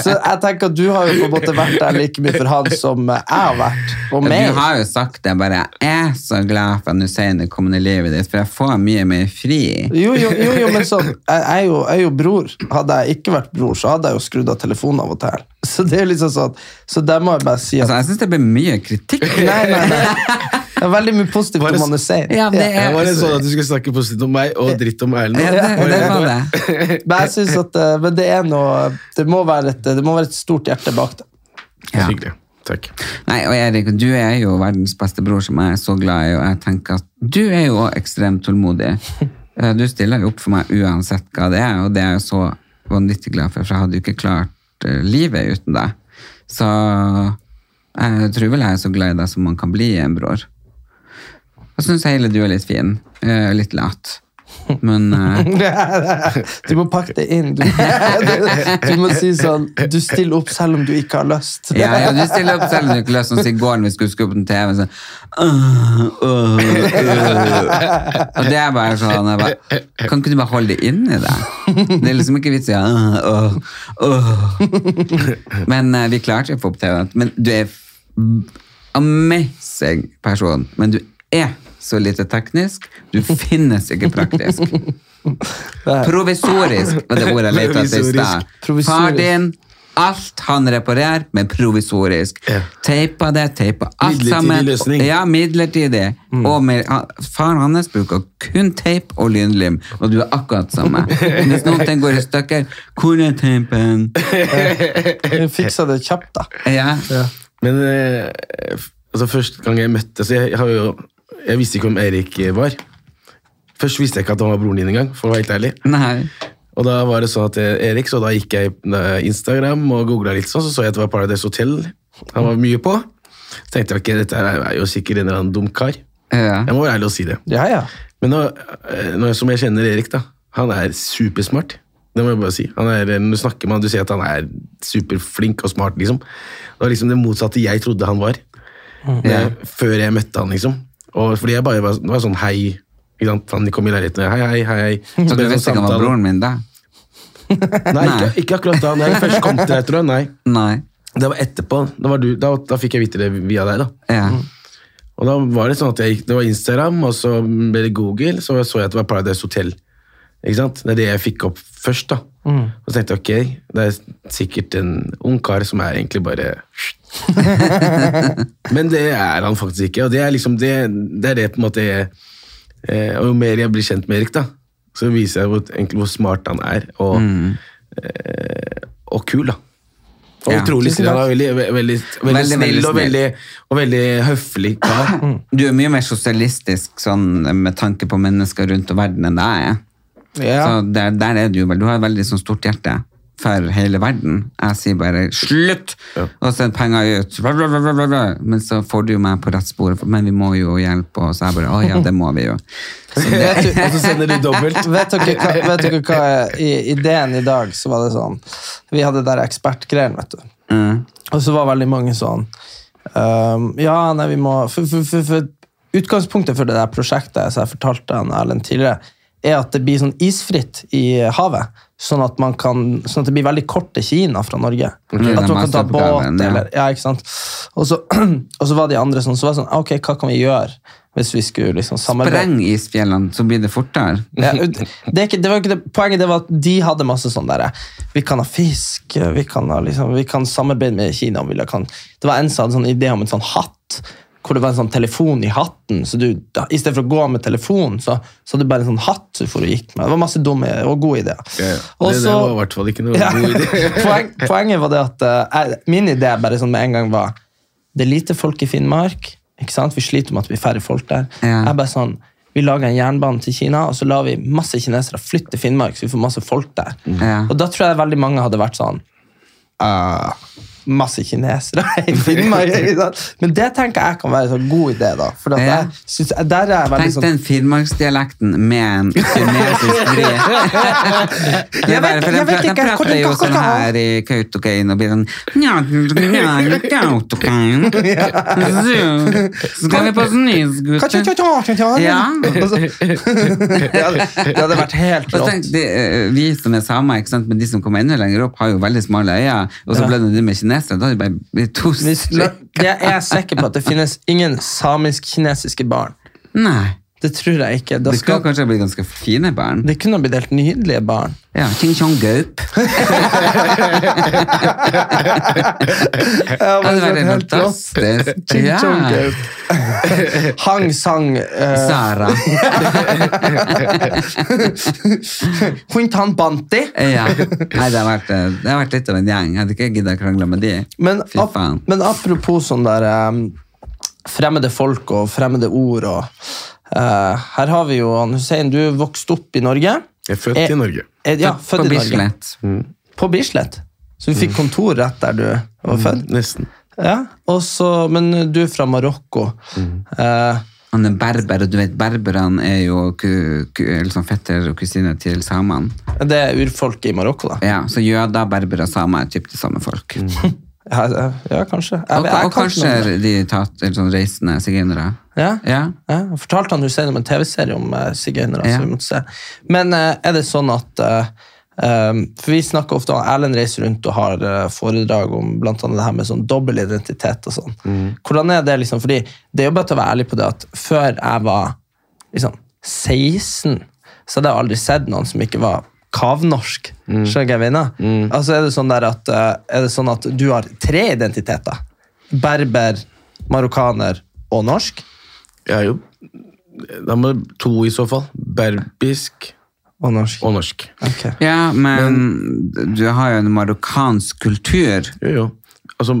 Så jeg tenker at du har jo på en måte vært der like mye for han som jeg har vært, og Du mer. har jo sagt det, bare jeg er så glad for at du sier det i livet ditt, for jeg får mye mer fri. Jo, jo, jo, jo men så, jeg er jo, jeg er jo bror. Hadde jeg ikke vært bror, så hadde jeg jo skrudd av telefonen av og til. Så det er liksom sånn, så der må jeg bare si at Altså, jeg syns det blir mye kritikk. Nei, nei, nei. Det er veldig mye positivt Bare- om han Hussein. Ja, det er var det sånn at du skulle snakke positivt om meg og dritt om Erlend. ja, det, det var det. Men jeg synes at eh, men det er noe Det må være et, det må være et stort hjerte bak det. Ja. Hyggelig. Takk. Nei, og Erik, du er jo verdens beste bror som jeg er så glad i, og jeg tenker at du er jo ekstremt tålmodig. Eh, Du stiller jo opp for meg uansett hva det er, og det er jeg så vanvittig glad for, for jeg hadde jo ikke klart eh, livet uten deg. Så jeg tror vel jeg er så glad i deg som man kan bli en bror. Jeg syns hele du er litt fin. Uh, Litt lat. Men uh... Du må pakke det inn. Du, du må si sånn Du stiller opp selv om du ikke har lyst. Ja, ja, du stiller opp selv om du ikke har sånn som i går da vi skulle skru på den TV. Sånn, uh, uh, åh». Og det er bare sånn jeg bare, Kan ikke du bare holde det inni deg? Det er liksom ikke vits i. Men eh, vi klarte å få opp TV-en. Men du er amazing person. Men du er så lite teknisk. Du finnes ikke praktisk. Provisorisk var det ordet jeg lette etter i stad. Far din, alt han reparerer, men provisorisk. Teipa det, teipa alt Midlertidig sammen. løsning. Ja, midlertidig. Og med, han- faren hans bruker kun teip og lynlim, og du er akkurat samme. Hvis noen ting går i stykker, hvor er teipen? Du fiksa det kjapt, da. Ja. Men eh, altså, første gang jeg møtte så jeg, har jo, jeg visste ikke hvem Erik var. Først visste jeg ikke at han var broren din engang, for å være helt ærlig. Nei. Og da var det sånn at eh, Erik, så da gikk jeg på Instagram og googla litt sånn, så så jeg at det var Paradise Hotel han var mye på. Så tenkte jeg ok, dette er jo sikkert en eller annen dum kar. Ja. Jeg må være ærlig og si det. Ja, ja. Men nå, eh, nå som jeg kjenner Erik, da, han er supersmart. Det må jeg bare si. Han er, når du snakker med han, du ser at han er superflink og smart, liksom. Det var liksom det motsatte jeg trodde han var. Det, Før jeg møtte han, liksom. Og fordi jeg bare var, var sånn hei. Ikke sant? Han kom i leiligheten, hei, hei, hei. hei. Så du visste sånn ikke han var broren min da? Nei, ikke, ikke akkurat da. Når jeg først kom til deg, tror jeg. Nei. Nei. Det var etterpå. Da, var du, da, da fikk jeg vite det via deg, da. Ja. Og da var det sånn at jeg gikk, det var Instagram, og så ble det Google, så så jeg at det var Paradise Hotel. Ikke sant? Det er det jeg fikk opp først. da. Og så tenkte jeg ok, det er sikkert en ung kar som er egentlig bare Men det er han faktisk ikke. Og det er liksom det, det, er det på en måte jeg, eh, Og jo mer jeg blir kjent med Erik, da, så viser jeg hvor, egentlig hvor smart han er, og, eh, og kul, da. Og Ja. utrolig snill. Han er veldig, veldig, veldig, veldig, Veldig, snill og veldig, og veldig høflig kar. Du er mye mer sosialistisk sånn, med tanke på mennesker rundt og verden enn det jeg er. Ja. Så der, der er du vel, du har et veldig sånn stort hjerte for hele verden. Jeg sier bare slutt, og send penger ut. Men så får du meg på rett spor, men vi må jo hjelpe, og så jeg bare, å ja, det må vi jo. Og så sender du dobbelt. Vet dere hva, vet dere hva er- i ideen i dag så var det sånn Vi hadde der ekspertgreiene, vet du. Mm. Og så var veldig mange sånn um, Ja, nei, vi må for, for, for, for Utgangspunktet for det der prosjektet som jeg fortalte han Erlend tidligere, er at det blir sånn isfritt i havet. Sånn at, man kan, sånn at det blir veldig kort til Kina fra Norge. Er At man kan ta båt eller Ja, ikke sant? Og så, og så var de andre sånn, så var det sånn Ok, hva kan vi gjøre hvis vi skulle liksom samarbeide? Spreng isfjellene, så blir det fortere. Ja, det, ikke, det var ikke det, poenget det var at de hadde masse sånn der Vi kan ha fisk, vi kan, ha, liksom, vi kan samarbeide med Kina. Vi kan, det var en som hadde sånn idé om en sånn hatt, hvor det var en sånn telefon i hatten. så du, da, I stedet for å gå med telefon, så, så hadde du bare en sånn hatt du for å gikk med. Det var masse dumme og gode ideer. Ja, ja. Og Det, det var i hvert fall ikke noe ja. god idé. Poeng, poenget var det at uh, Min idé bare sånn med en gang var Det er lite folk i Finnmark. ikke sant? Vi sliter med at vi er færre folk der. Ja. Jeg bare sånn, Vi lager en jernbane til Kina, og så lar vi masse kinesere flytte til Finnmark. så vi får masse folk der. Ja. Og da tror jeg veldig mange hadde vært sånn ah, Masse kinesere i Finnmark. Men det tenker jeg kan være en sånn god idé. da. For Ja. jeg synes, Der er jeg veldig Tenk sånn den finnmarksdialekten med en kinesisk vri. Er Jeg vet- jeg vet ikke. de prater jo sånn her i Kautokeino og blir sånn skal vi på snus, gutter. Ja. Det hadde vært helt rått. eh, vi som er samer, men de som kommer enda lenger opp, har jo veldig smale øyne. Og så ble det med kinesere. Da er det bare to stykker. Jeg er sikker på at det finnes ingen samisk-kinesiske barn. Nei. Det tror jeg ikke. Da Det skal skal, kanskje bli ganske fine barn. det kunne blitt helt nydelige barn. Ja, Ching Chong Gaup. Ja, Det hadde vært fantastisk. Ching chong gaup. Hang sang uh, Sara. Quintan Banti. Ja. Nei, det har, vært, eh, det har vært litt av en gjeng. Jeg hadde ikke giddet å krangle med de. Men, ap men apropos sånn der um, fremmede folk og fremmede ord og Her har vi jo han Hussein, du vokste opp i Norge. Jeg er født er, i Norge. Er, ja, På i Bislett. Norge. Bislett. På Bislett. Så du fikk kontor rett der du var født. Nesten. Ja, også, Men du er fra Marokko. Eh, Han er berber, og du vet, berberne er jo ku, ku, liksom fetter og kusiner til samene. det er urfolket i Marokko, da. Ja, så jøder, berbere og samer er typ de samme folk. Ja, ja, ja kanskje. Jeg, Og, jeg og kanskje det. de tatt, en sånn reisende sigøynere. Ja? Ja. Ja, jeg fortalte han Hussein om en TV-serie om uh, sigøynere. Ja. som vi måtte se. Men uh, er det sånn at uh, um, For vi snakker ofte om Erlend reiser rundt og har uh, foredrag om blant annet det her med sånn dobbel identitet. og sånn. Hvordan er det liksom, fordi Det er jo bare til å være ærlig på det at før jeg var liksom 16, så hadde jeg aldri sett noen som ikke var kavnorsk. Skjønner du hva jeg mener? Altså er det, sånn der at, eh, er det sånn at du har tre identiteter? Berber, marokkaner og norsk? Jeg er jo Da må det to i så fall. Berbisk Og norsk. og norsk. Okay. Ja, men, du har jo en marokkansk kultur. Jo, jo. Altså,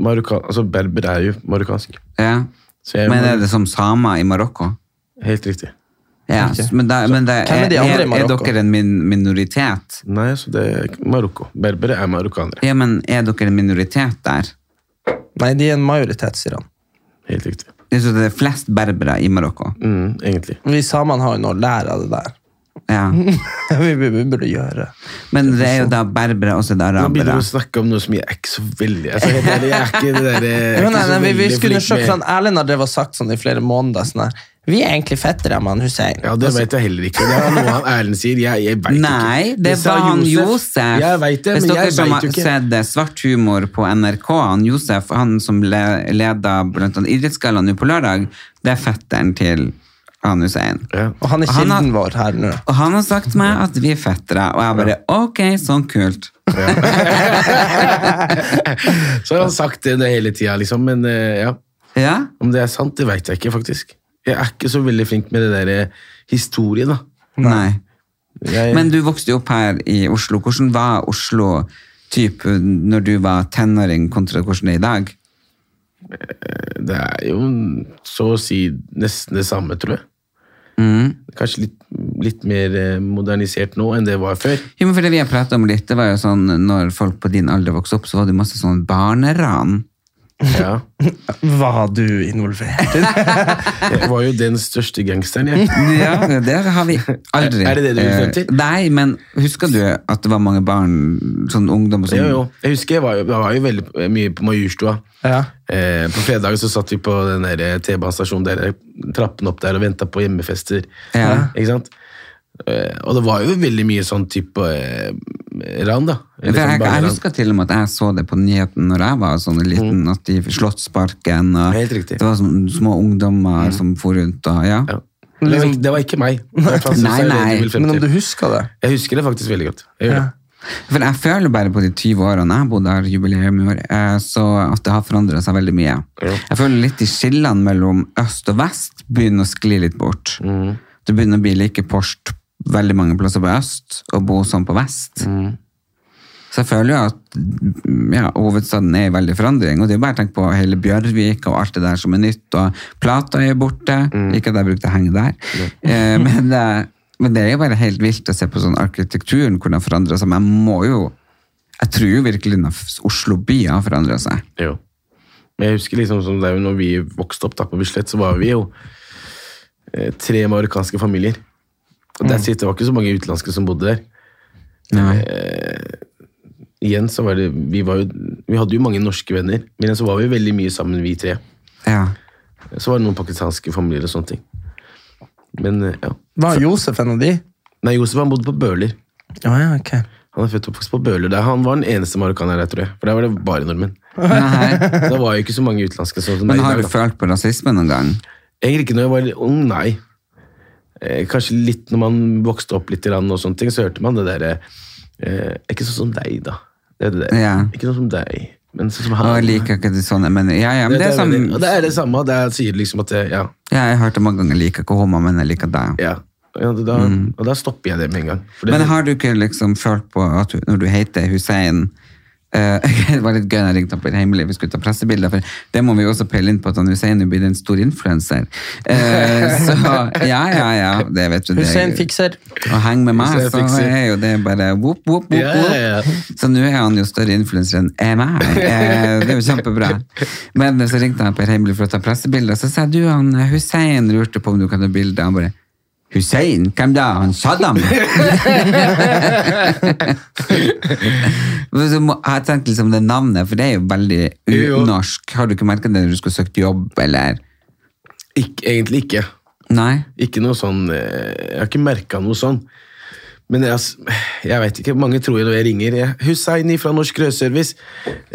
Marokka, altså berber er jo marokkansk. Ja. Så jeg, Men er det som samer i Marokko? Helt riktig. Ja, men, da, men da, er er, de andre er, er dere en min minoritet? Nei, så det er Marokko. Berbere er marokkanere. Ja, men er dere en minoritet der? Nei, de er en majoritet, sier han. Helt riktig. Det så det er flest berbere i Marokko. Mm, egentlig. Vi samene har jo noe å lære av det der. Ja. vi, vi, vi burde gjøre Men det er jo da berbere, og så er det Nå begynner du å snakke om noe som jeg er ikke så veldig altså, Jeg er ikke det der, jeg er Jo, ikke nei, nei, vi, vi skulle undersøke sånn, Erlend har drevet sagt sånn i flere måneder sånn her, Vi er egentlig fettere med han Hussein. Ja, det vet jeg heller ikke. Det er noe han Erlend sier. Jeg, jeg vet Nei, ikke. det var han Josef. Jeg vet det, Hvis men dere jeg som vet har sett eh, Svart humor på NRK, han Josef, han som le, leda Idrettsgallaen nå på lørdag, det er fetteren til han Hussein. Ja. Og han er kilden vår her nå. Og han har sagt til meg at vi er fettere, og jeg bare ok, sånn kult. Så har han sagt det, hele tida, liksom. Men eh, ja, Ja? om det er sant, det veit jeg ikke, faktisk. Jeg er ikke så veldig flink med det der historien, da. Nei. Jeg, Men du vokste jo opp her i Oslo. Hvordan var Oslo typ når du var tenåring kontra hvordan det er i dag? det er jo så å si nesten det samme, tror jeg. Kanskje litt, litt mer eh, modernisert nå enn det var før. Jo, men for det vi har pratet om litt, det var jo sånn, når folk på din alder vokste opp, så var det masse sånn barneran. Ja. Var du involvert? Jeg var jo den største gangsteren, jeg. Ja, det har vi aldri. Er det det du vil frem til? Eh, Nei, men husker du at det var mange barn, sånn ungdom og sånn? Jo, jo. Jeg husker jeg var jo, jeg var jo veldig mye på Majorstua. Ja. Eh, på fredag så satt vi på den eh, T-banestasjonen der, trappen opp der og venta på hjemmefester. Ja. Ikke sant? Eh, og det var jo veldig mye sånn type eh, ran, da. Liksom sånn jeg, jeg husker til og med at jeg så det på nyheten når jeg var sånn liten, at de Slottsparken, og Mm. Helt riktig. Mm. det var sånn små ungdommer som for rundt, og ja. Ja. Det, var ikke, det var ikke meg. Nei, nei. Men om du husker det? Jeg husker det faktisk veldig godt. Jeg gjør det. For jeg føler bare på de 20 årene jeg bodde her, jubileum i år, eh, så at det har forandret seg veldig mye. Jeg føler litt de skillene mellom øst og vest begynner å skli litt bort. Det begynner å bli like porscht veldig mange plasser på øst, og bo sånn på vest. Så jeg føler jo at ja, hovedstaden er i veldig forandring, og det er bare å tenke på hele Bjørvik og alt det der som er nytt, og plata er borte, ikke at jeg brukte å henge der, eh, men, eh, men det er jo bare helt vilt å se på sånn arkitekturen, hvordan det forandrer seg, men jeg må jo, jeg tror jo virkelig at Oslo by har forandret seg. Jo. Men jeg husker liksom som det er jo når vi vokste opp da på Bislett, så var vi jo eh, tre marokkanske familier. Og that's it, det var ikke så mange utenlandske som bodde der. Nei. Igjen så var det, vi, var jo, vi hadde jo mange norske venner, men så var vi veldig mye sammen, vi tre. Ja. Så var det noen pakistanske familier og sånne ting. Men eh, ja. Var Josef en av de? Nei, Josef han bodde på Bøler. Oh, ja, okay. Han er født og oppvokst på Bøler. Der. Han var den eneste marokkaner der, tror jeg. For der var det bare nordmenn. Nei. Da var jo ikke så mange utenlandske. Sånn Men har du følt på rasisme noen gang? Egentlig ikke når jeg var ung, nei. Eh, kanskje litt når man vokste opp litt og sånne ting, så hørte man det derre eh, Ikke sånn som deg, da. Det det. Ja. Ikke sånn som deg, men sånn som han. jeg liker ikke det sånne, men ja, ja, men det, det er er sånn, det er det samme. Det er, sier liksom at det, ja, ja, jeg har hørt det mange ganger, jeg liker ikke homo, men jeg liker deg. ja. ja da, Og da stopper jeg det med en gang. Det, Men har du ikke liksom følt på at du, når du heter Hussein Det var litt gøy når jeg ringte opp i Hemmelig, vi skulle ta pressebilder, for det må vi også peile inn på at han Hussein er blitt en stor influenser. Eh, så ja, ja, ja, det vet du. Det, Hussein fikser. Å henge med meg, så er jo det bare whoop, whoop, whoop, whoop. Så nå er han jo større influenser enn jeg meg. Eh, det er jo kjempebra. Men så ringte han Per Hemmelig for å ta pressebilder, så sa jeg, du, han Hussein lurte på om du kan ta bilde. Han bare Hussein? Hvem da? Han Saddam? Så må- jeg tenkte liksom det navnet, for det er jo veldig unorsk. Har du ikke merket det når du skulle søkt jobb, eller? ikke, egentlig ikke. Nei? Ikke noe sånn eh, Jeg har ikke merka noe sånn. Men jeg, jeg vet ikke, mange tror jo når jeg ringer jeg, Hussein fra Norsk Rødservice.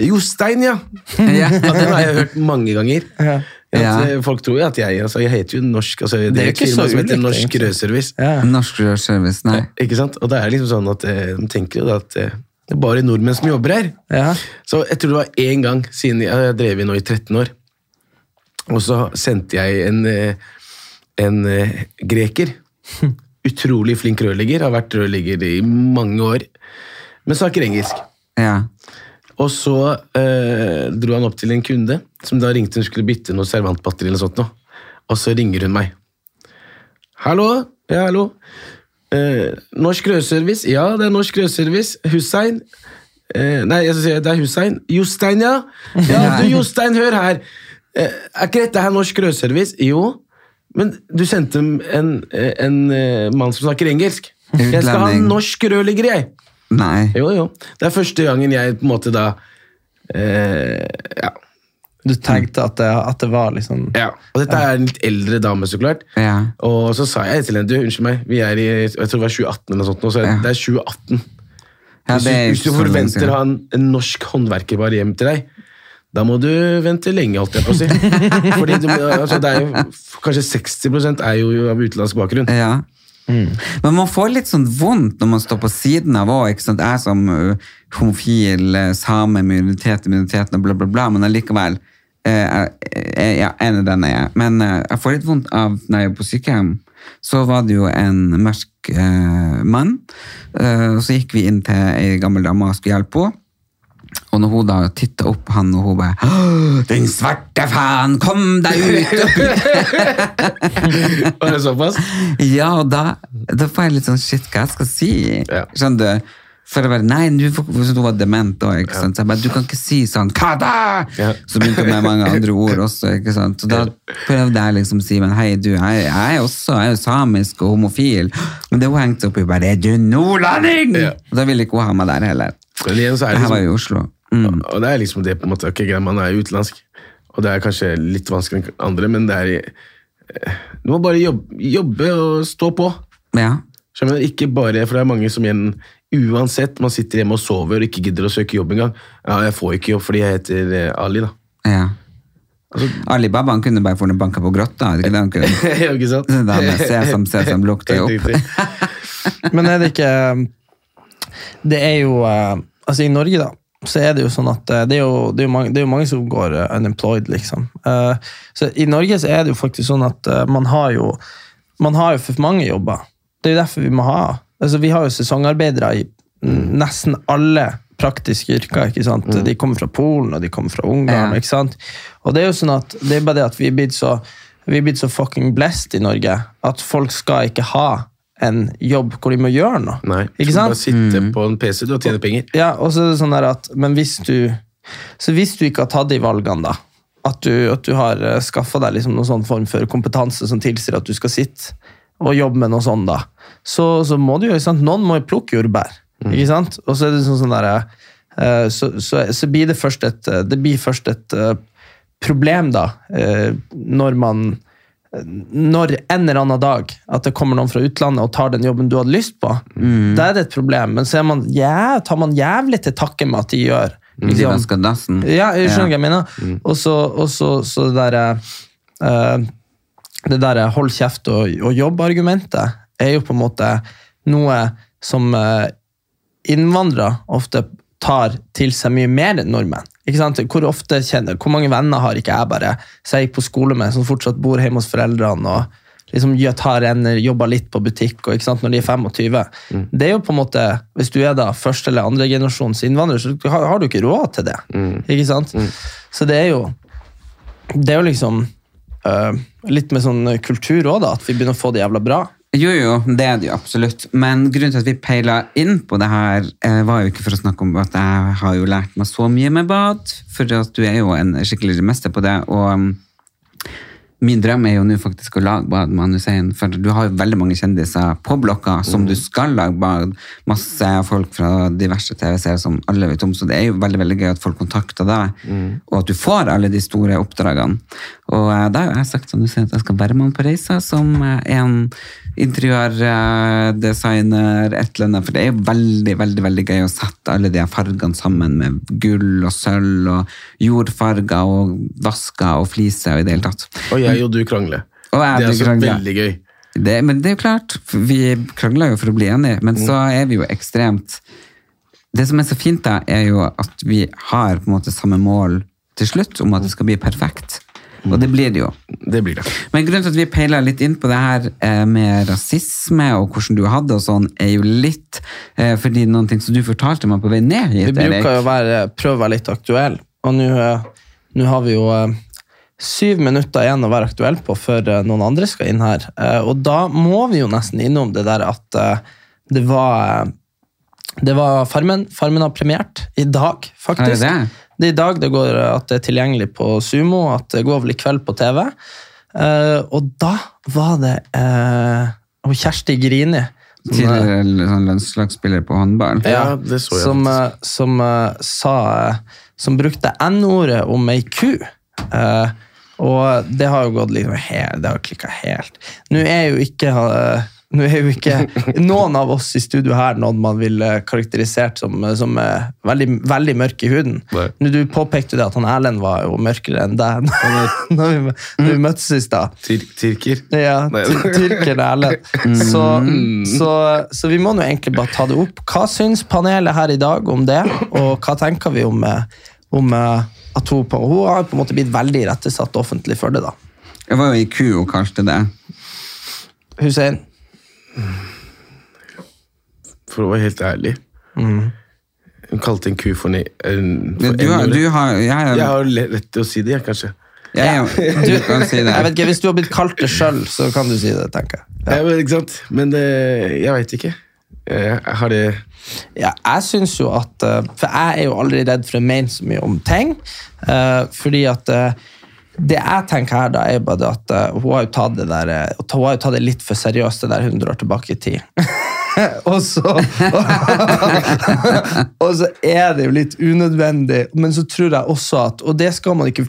Jostein, ja! Ja. ja! Den har jeg hørt mange ganger. At, Ja. eh, Folk tror jo at jeg altså, Jeg heter jo Norsk altså, Det, Det er et ikke firma så som heter Norsk. Rødservice. Ja. Norsk Rødservice, nei. Ikke sant? Og det er liksom sånn at eh, de tenker jo da at eh, det er bare nordmenn som jobber her. Ja. Så jeg tror det var én gang siden jeg, jeg har drevet nå i 13 år. Og så sendte jeg en, en greker. Utrolig flink rørlegger. Har vært rørlegger i mange år. Men snakker engelsk. Ja. Og så eh, dro han opp til en kunde som da ringte hun skulle bytte noe servantbatteri. eller sånt nå. Og så ringer hun meg. Hallo? Ja, hallo. Eh, norsk rødservice? Ja, det er Norsk rødservice. Hussein? Eh, nei, jeg skal si det er Hussein. Jostein, ja. Ja, du Jostein, hør her. Eh, er ikke dette her Norsk rødservice? Jo. Men du sendte en, en, en mann som snakker engelsk. Jeg skal ha en norsk rødligger, jeg. Nei. Jo, jo. Det er første gangen jeg på en måte da eh, ja. Du tenkte at det, at det var liksom ja. Og dette er en litt eldre dame, så klart. Ja. Og så sa jeg til henne du, unnskyld meg, vi er i jeg tror det var 2018 eller noe sånt, nå, så Ja. det er 2018. Ja, hvis, det er du, hvis du ikke så lenge forventer siden. å ha en, en norsk håndverker bare hjem til deg, da må du vente lenge, holdt jeg på å si. Fordi du, må- altså, det er jo, kanskje 60 er jo av utenlandsk bakgrunn. Ja. Men man får litt sånn vondt når man står på siden av òg. Jeg som ø, homofil, ø, same, minoritet minoritet og bla, bla, bla, men allikevel eh, eh, Ja, en av den er jeg. Men eh, jeg får litt vondt av når jeg er på sykehjem. Så var det jo en mørk eh, mann, eh, så gikk vi inn til ei gammel dame og skulle hjelpe henne. Og når hun da titta opp på han, og hun bare 'Den svarte faen, kom deg ut!' Var det såpass? ja, og da, da får jeg litt sånn shit, hva jeg skal si? Ja. Skjønner du? For å være, nei, du, hun var dement da, ikke sant? Så jeg bare, du kan ikke si sånn, hva da? Ja. Så begynte hun med mange andre ord også, ikke sant? Så da prøvde jeg liksom å si, men hei du, jeg, jeg er også, jeg er samisk og homofil. Men det hun hengte opp i bare, er du nordlanding? Ja. Og da ville ikke hun ha meg der heller. Men igjen så er Det liksom, her var jo i liksom, Oslo. Mm. Og det er liksom det på en måte, ok, greit, man er utenlandsk, og det er kanskje litt vanskeligere enn andre, men det er eh, Du må bare jobbe, jobbe og stå på. Ja. Skjønner mener, Ikke bare, for det er mange som igjen, uansett, man sitter hjemme og sover og ikke gidder å søke jobb engang. Ja, jeg får ikke jobb fordi jeg heter eh, Ali, da. ja. Altså, Alibaba han kunne bare få banka på grotta, er ikke det han kunne? ja, ikke sant? Da med sesam, sesam, lukter opp. Men er det ikke Det er jo eh, Altså, i Norge, da, så er det jo sånn at eh, det er jo, det er jo, mange, det er jo mange som går eh, unemployed, liksom. Eh, Så i Norge så er det jo faktisk sånn at man har jo Man har jo for mange jobber. Det er jo derfor vi må ha Altså, vi har jo sesongarbeidere i nesten alle praktiske yrker. ikke sant? De kommer fra Polen, og de kommer fra Ungarn. Ja. ikke sant? Og det er jo sånn at det er bare det at vi er blitt så vi er blitt så fucking blessed i Norge at folk skal ikke ha en jobb hvor de må gjøre noe. Nei, ikke sant? bare sitte på en PC du, og tjene penger. Ja, og så er det sånn der at, men hvis du, så hvis du ikke har tatt de valgene da, at du, at du har skaffet deg liksom noen sånn form for kompetanse som tilsier at du skal sitte og jobbe med noe sånt da, så, så må du jo, noen må jo plukke jordbær, ikke sant? Og så er det sånn sånn der, eh, så, så, så blir det først et, eh, det blir først et eh, problem da, eh, når man når en eller annen dag at det kommer noen fra utlandet og tar den jobben du hadde lyst på, da er det et problem. Men så man, ja, tar man jævlig til takke med at de gjør. De liksom. vasker dassen. Ja, jeg skjønner hva jeg mener. Og så, så, så det derre eh, Det derre hold kjeft og, og jobb-argumentet er jo på en måte noe som eh, innvandrere ofte tar til seg mye mer enn nordmenn. Ikke sant? Hvor, ofte kjenner, hvor mange venner har ikke jeg bare som jeg gikk på skole med, som fortsatt bor hjemme hos foreldrene og liksom tar en, jobber litt på butikk og, ikke sant, når de er 25. Det er jo på en måte, Hvis du er da første eller andre generasjons innvandrer, så har, har du ikke råd til det. Ikke sant? Så det er jo det er jo liksom øh, litt med sånn kultur òg, da, at vi begynner å få det jævla bra. Jo, jo, det er det jo absolutt. Men grunnen til at vi peila inn på det her, eh, var jo ikke for å snakke om at jeg har jo lært meg så mye med bad, for at du er jo en skikkelig mester på det. og Min drøm er jo nå faktisk å lage bad med Hussein, for du har jo veldig mange kjendiser på blokka som du skal lage bad. Masse folk fra diverse TV-serier som alle vet om, så det er jo veldig veldig gøy at folk kontakter deg, og at du får alle de store oppdragene. Og eh, da har jeg sagt som du sier, at jeg skal være med på reiser som eh, en interiørdesigner, et eller annet, for det er jo veldig, veldig veldig gøy å sette alle de fargene sammen med gull og sølv og jordfarger og vasker og fliser og i det hele tatt. Og jeg og du krangler. Og jeg det er krangler. veldig gøy. Det, men det er jo klart, vi krangler jo for å bli enige, men så er vi jo ekstremt Det som er så fint, da, er jo at vi har på en måte samme mål til slutt, om at det skal bli perfekt. Og det blir det jo. Det blir det. Men grunnen til at vi peiler litt inn på det her eh, med rasisme og hvordan du hadde og sånn, er jo litt eh, fordi noen ting som du fortalte meg på vei ned Vi bruker jo være, prøve å være litt aktuell, og nå eh, har vi jo syv minutter igjen å være aktuell på før noen andre skal inn her. Og da må vi jo nesten innom det der at det var det var Farmen. Farmen har premiert i dag, faktisk. Er det det? Det er i dag det går eh, at det er tilgjengelig på Sumo, at det går vel i kveld på TV. Uh, og da var det uh, Kjersti Grini. som, eh, Tidligere sånn lønnslagsspiller på håndball. Ja, det så jeg som, eh, som eh, sa eh, Som brukte N-ordet om ei ku. Eh, og det har jo gått liksom helt, det har klikka helt. Nå er jo ikke eh, nå er jo ikke noen av oss i studio her noen man ville karakterisert som, som eh, veldig, veldig mørk i huden. Nå, Du påpekte jo det at han Erlend var jo mørkere enn deg når vi, når vi møttes i stad. Tyr tyrker. Ja, tyrker Erlend. Så, så, så vi må nå egentlig bare ta det opp. Hva syns panelet her i dag om det, og hva tenker vi om, eh, om eh, at hun, på, hun har på en måte blitt veldig rettesatt offentlig for det, da. Jeg var jo i ku og til det. Hussein? For å være helt ærlig. Hun kalte en ku for, ni, en, for Du har, du har, jeg, Jeg jeg, har rett lett til å si det, jeg, kanskje. ja. du kan si det. Jeg vet ikke, Hvis du har blitt kalt det sjøl, så kan du si det. tenker jeg. Ja. men, ikke sant? Men det, jeg veit ikke. Jeg har det Ja, jeg synes jo at eh, For jeg er jo aldri redd for å mene så mye om ting. eh, fordi at eh, det jeg tenker her, da, er bare at eh, hun har jo tatt det der eh, hun har jo tatt det litt for seriøst, det der 100 år tilbake i tid. og så Og så er det jo litt unødvendig, men så tror jeg også at Og det skal man ikke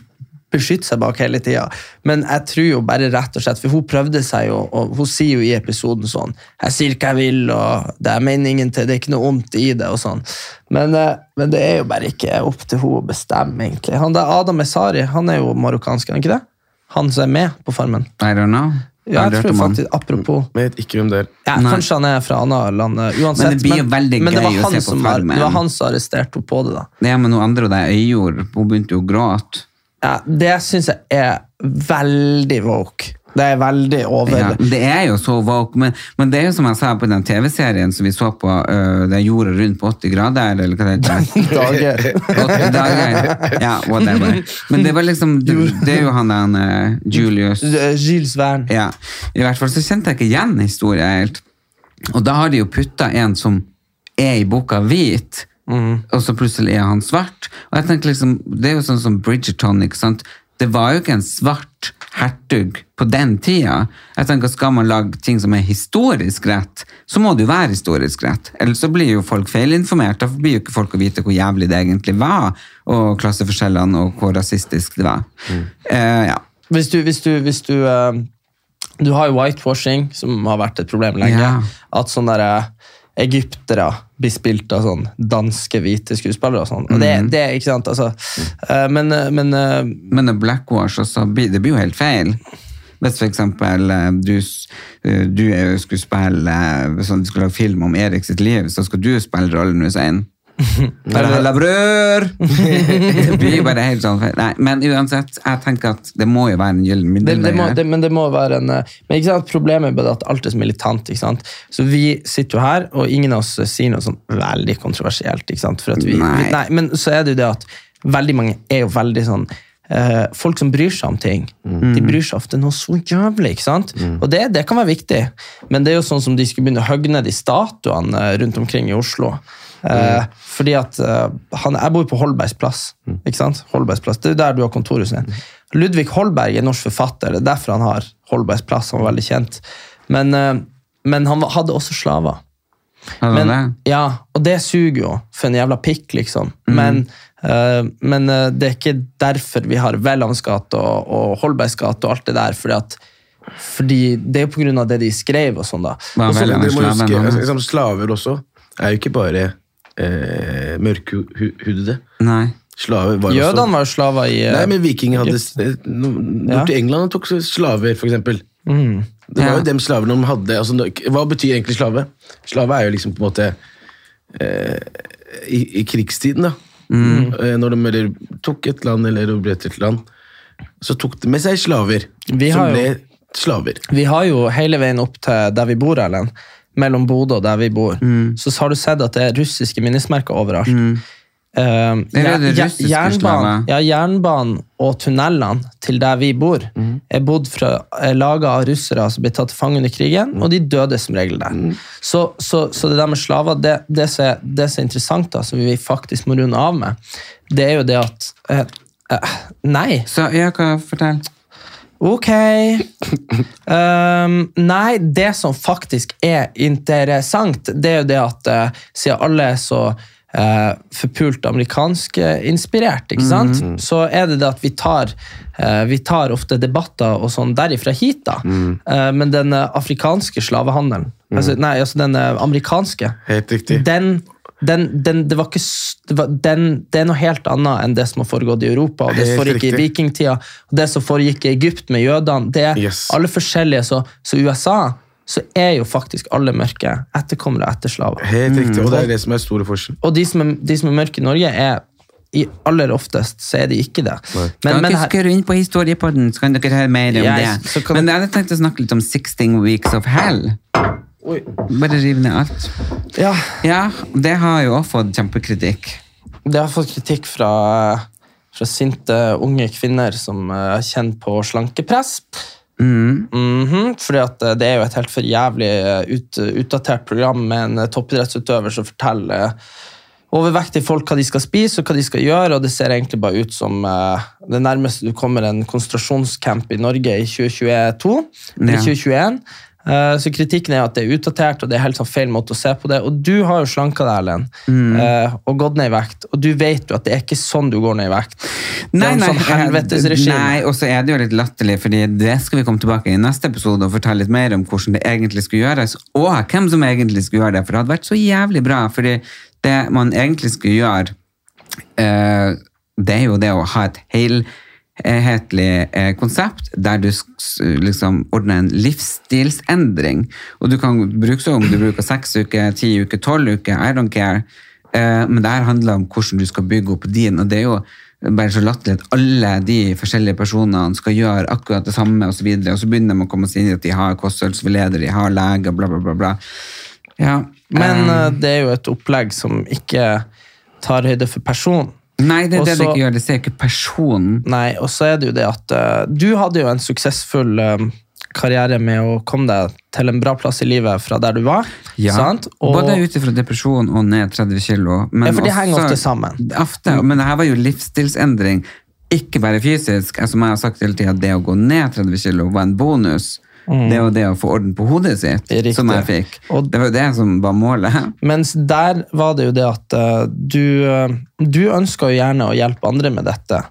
beskytte seg bak hele tida, men jeg tror jo bare rett og slett For hun prøvde seg jo, og hun sier jo i episoden sånn 'Jeg sier hva jeg vil, og det er meningen til, det er ikke noe ondt i det', og sånn. Men, eh, men det er jo bare ikke opp til hun å bestemme, egentlig. Han der Adam Esari, han er jo marokkansk, er han ikke det? Han som er med på Farmen. I don't know. Ja, jeg tror faktisk, Apropos Men jeg vet ikke hvem det er. ja, Kanskje han er fra annet land. eh, Uansett. Men det blir jo veldig men det var å se på som var- Farmen. Det var han som arresterte henne på det. da. Ja, Men noen andre og det Øyjord, hun begynte jo å gråte. Ja, det syns jeg er veldig woke. Det er veldig over. Ja, det er jo så woke, men, men det er jo som jeg sa på den TV-serien som vi så på, øh, det jorda rundt på 80 grader, eller hva det heter. Dager. 80 dager. Ja, whatever. Men det var liksom, det, det er jo han der øh, Julius. Gilles Verne. Ja, i hvert fall så kjente jeg ikke igjen historien helt. Og da har de jo putta en som er i boka hvit, og så plutselig er han svart. Og jeg tenker liksom, Det er jo sånn som Bridgerton. ikke sant? Det var jo ikke en svart hertug på den tida. Jeg tenker Skal man lage ting som er historisk rett, så må det jo være historisk rett. Ellers så blir jo folk feilinformert. Da blir jo ikke folk å vite hvor jævlig det egentlig var, og klasseforskjellene, og hvor rasistisk det var. Eh, ja. Hvis du, hvis du, hvis du uh, Du har jo whitewashing, som har vært et problem lenge. Ja. At sånne der, uh, egyptere blir spilt av sånn danske hvite skuespillere og sånn. Og det, det er ikke sant, altså. eh, men, eh, men eh, Men det blackwash også, det blir jo helt feil. Hvis for eksempel du, du skulle spille sånn, du skulle lage film om Erik sitt liv, så skal du spille rollen Hussein. Det blir bare helt sånn. Nei, men uansett, jeg tenker at det må jo være en gyllen middelvei det, her. men det må være en eh, Men ikke sant, problemet er at alt er så militant. ikke sant? Så vi sitter jo her, og ingen av oss sier noe sånn veldig kontroversielt. ikke sant? Vi, Nei. Nei, men så er det jo det at veldig mange er jo veldig sånn eh, Folk som bryr seg om ting, de bryr seg ofte noe så jævlig. ikke sant? Og det, det kan være viktig, men det er jo sånn som de skulle begynne å hogge ned de statuene eh, rundt omkring i Oslo. Eh, fordi at eh, han, Jeg bor på Holbergs plass. ikke sant? Holbergs plass, Det er der du har kontorhuset ditt. Ludvig Holberg er norsk forfatter. Det er derfor han har Holbergs plass. Han var veldig kjent. Men, eh, men han hadde også slaver. Men, ja, og det suger jo for en jævla pikk, liksom. Men, uh, men det er ikke derfor vi har Welhavns gate og, og Holbergs gate og alt det der. Fordi, at, fordi det er jo på grunn av det de skrev og sånn, da. Hva Og så- velger han dere må slaven huske, altså, liksom, Slaver også er jo ikke bare eh, mørkhudede. Slaver var også var slaver i eh, Nei, men vikinger hadde eh, Ja. Borti England tok slaver, for eksempel. Det var jo dem slavene de hadde. Altså, hva betyr egentlig slave? Slave er jo liksom på en måte eh, i, I krigstiden, da. Mm. når de eller, tok et land eller erobret et land, så tok de med seg slaver. Som jo- ble slaver. Vi har jo hele veien opp til der vi bor, Erlend, mellom Bodø og der vi bor, så har du sett at det er russiske minnesmerker overalt. Mm. Er russiske jernbanen, ja, jernbanen og tunnelene til der vi bor, er bodd fra, er laget av russere som ble tatt til fange under krigen, og de døde som regel der. Så, så, så det der med slaver, det, det, som er, det som er interessant, da, som vi faktisk må runde av med, det er jo det at uh, uh, Nei. Så ja, hva fortell? Ok. Um, nei, det som faktisk er interessant, det er jo det at uh, siden alle er så uh, forpult amerikansk-inspirert, ikke sant? så er det det at vi tar, uh, vi tar ofte debatter og sånn derifra hit, da. Eh, men den eh, afrikanske slavehandelen, altså, nei, altså den eh, amerikanske, Helt riktig. den, den, den, det, var ikke, det, var, det er noe helt annet enn det som har foregått i Europa, og det som foregikk i vikingtida, og det som foregikk i Egypt med jødene. Det er Yes. alle forskjellige. Så, så USA så er jo faktisk alle mørke etterkommere etter slaver. Helt riktig, og det er det som er store forskjell. Og de som er, de som er mørke i Norge, er i aller oftest så er de ikke det. Men, Kan men dere her, skru inn på historiepodden, så kan dere høre mer om yes, det. kan- Men jeg hadde tenkt å snakke litt om 16 Weeks of Hell. Bare rive ned alt. Ja, Ja, det har jo også fått kjempekritikk. Det har fått kritikk fra, fra sinte unge kvinner som uh, kjenner på slankepress. Mhm, fordi at eh, det er jo et helt for jævlig eh, ut, utdatert program med en eh, toppidrettsutøver som forteller eh, overvektige folk hva de skal spise og hva de skal gjøre, og det ser egentlig bare ut som uh, det nærmeste du kommer en konsentrasjonscamp i Norge i 2022, eller Ja. 2021. Eh, Så kritikken er at det er utdatert, og det er helt sånn feil måte å se på det. Og du har jo slanka deg, Erlend, Mm. eh, og gått ned i vekt, og du vet jo at det er ikke sånn du går ned i vekt. Nei, nei, sånn. Nei, og så er det jo litt latterlig, fordi det skal vi komme tilbake i neste episode og fortelle litt mer om hvordan det egentlig skulle gjøres, og hvem som egentlig skulle gjøre det, for det hadde vært så jævlig bra, fordi det man egentlig skulle gjøre, eh, det er jo det å ha et helhetlig eh, konsept der du liksom ordner en livsstilsendring. Og du kan bruke så om du bruker seks uker, ti uker, tolv uker, I don't care. Eh, men det her handler om hvordan du skal bygge opp din, og det er jo bare så latterlig at alle de forskjellige personene skal gjøre akkurat det samme, og så videre, og så begynner de å komme seg inn i at de har kostholdsveileder, de har leger, bla, bla, bla. bla. Ja, Men eh, det er jo et opplegg som ikke tar høyde for personen. Nei, det er det det ikke gjør. Det ser ikke personen. Nei, og så er det jo det at uh, du hadde jo en suksessfull eh, karriere med å komme deg til en bra plass i livet fra der du var. Ja, sant? Og, Både ut ifra depresjon og ned 30 kilo. Ja, for de henger ofte sammen. Ofte, men det her var jo livsstilsendring. Ikke bare fysisk. Altså, Som jeg har sagt hele tida, det å gå ned 30 kilo var en bonus. Det er jo det å få orden på hodet sitt, Mm. Riktig. som jeg fikk. Og- det var jo det som var målet. Mens der var det jo det at uh, du, eh, du ønska jo gjerne å hjelpe andre med dette,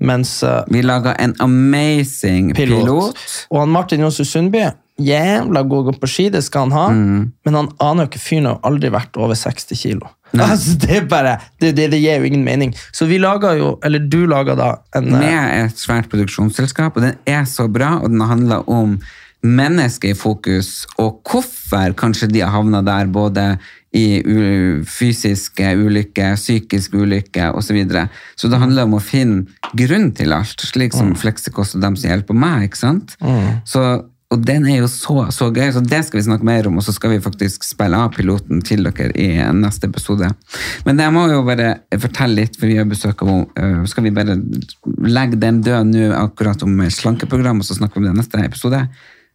mens uh, Vi laga en amazing pilot. pilot. Og han Martin Johnsrud Sundby, jævla god å gå på ski, det skal han ha, Mm. men han aner jo ikke fyren har aldri vært over 60 kilo. Altså, det bare, det, det, det gir jo ingen mening. Så vi laga jo, eller du laga da en med et svært produksjonsselskap, og den er så bra, og den handler om mennesket i fokus, og hvorfor kanskje de har havna der, både i fysiske ulykker, psykisk ulykker osv. Så, videre. så det handler om å finne grunn til alt, slik som Fleksikost og dem som hjelper meg. ikke sant? Så, og den er jo så, så gøy, så det skal vi snakke mer om, og så skal vi faktisk spille av piloten til dere i neste episode. Men jeg må jo bare fortelle litt, for vi har besøk av henne. Skal vi bare legge den død nå akkurat om slankeprogram, og så snakke om det neste episode?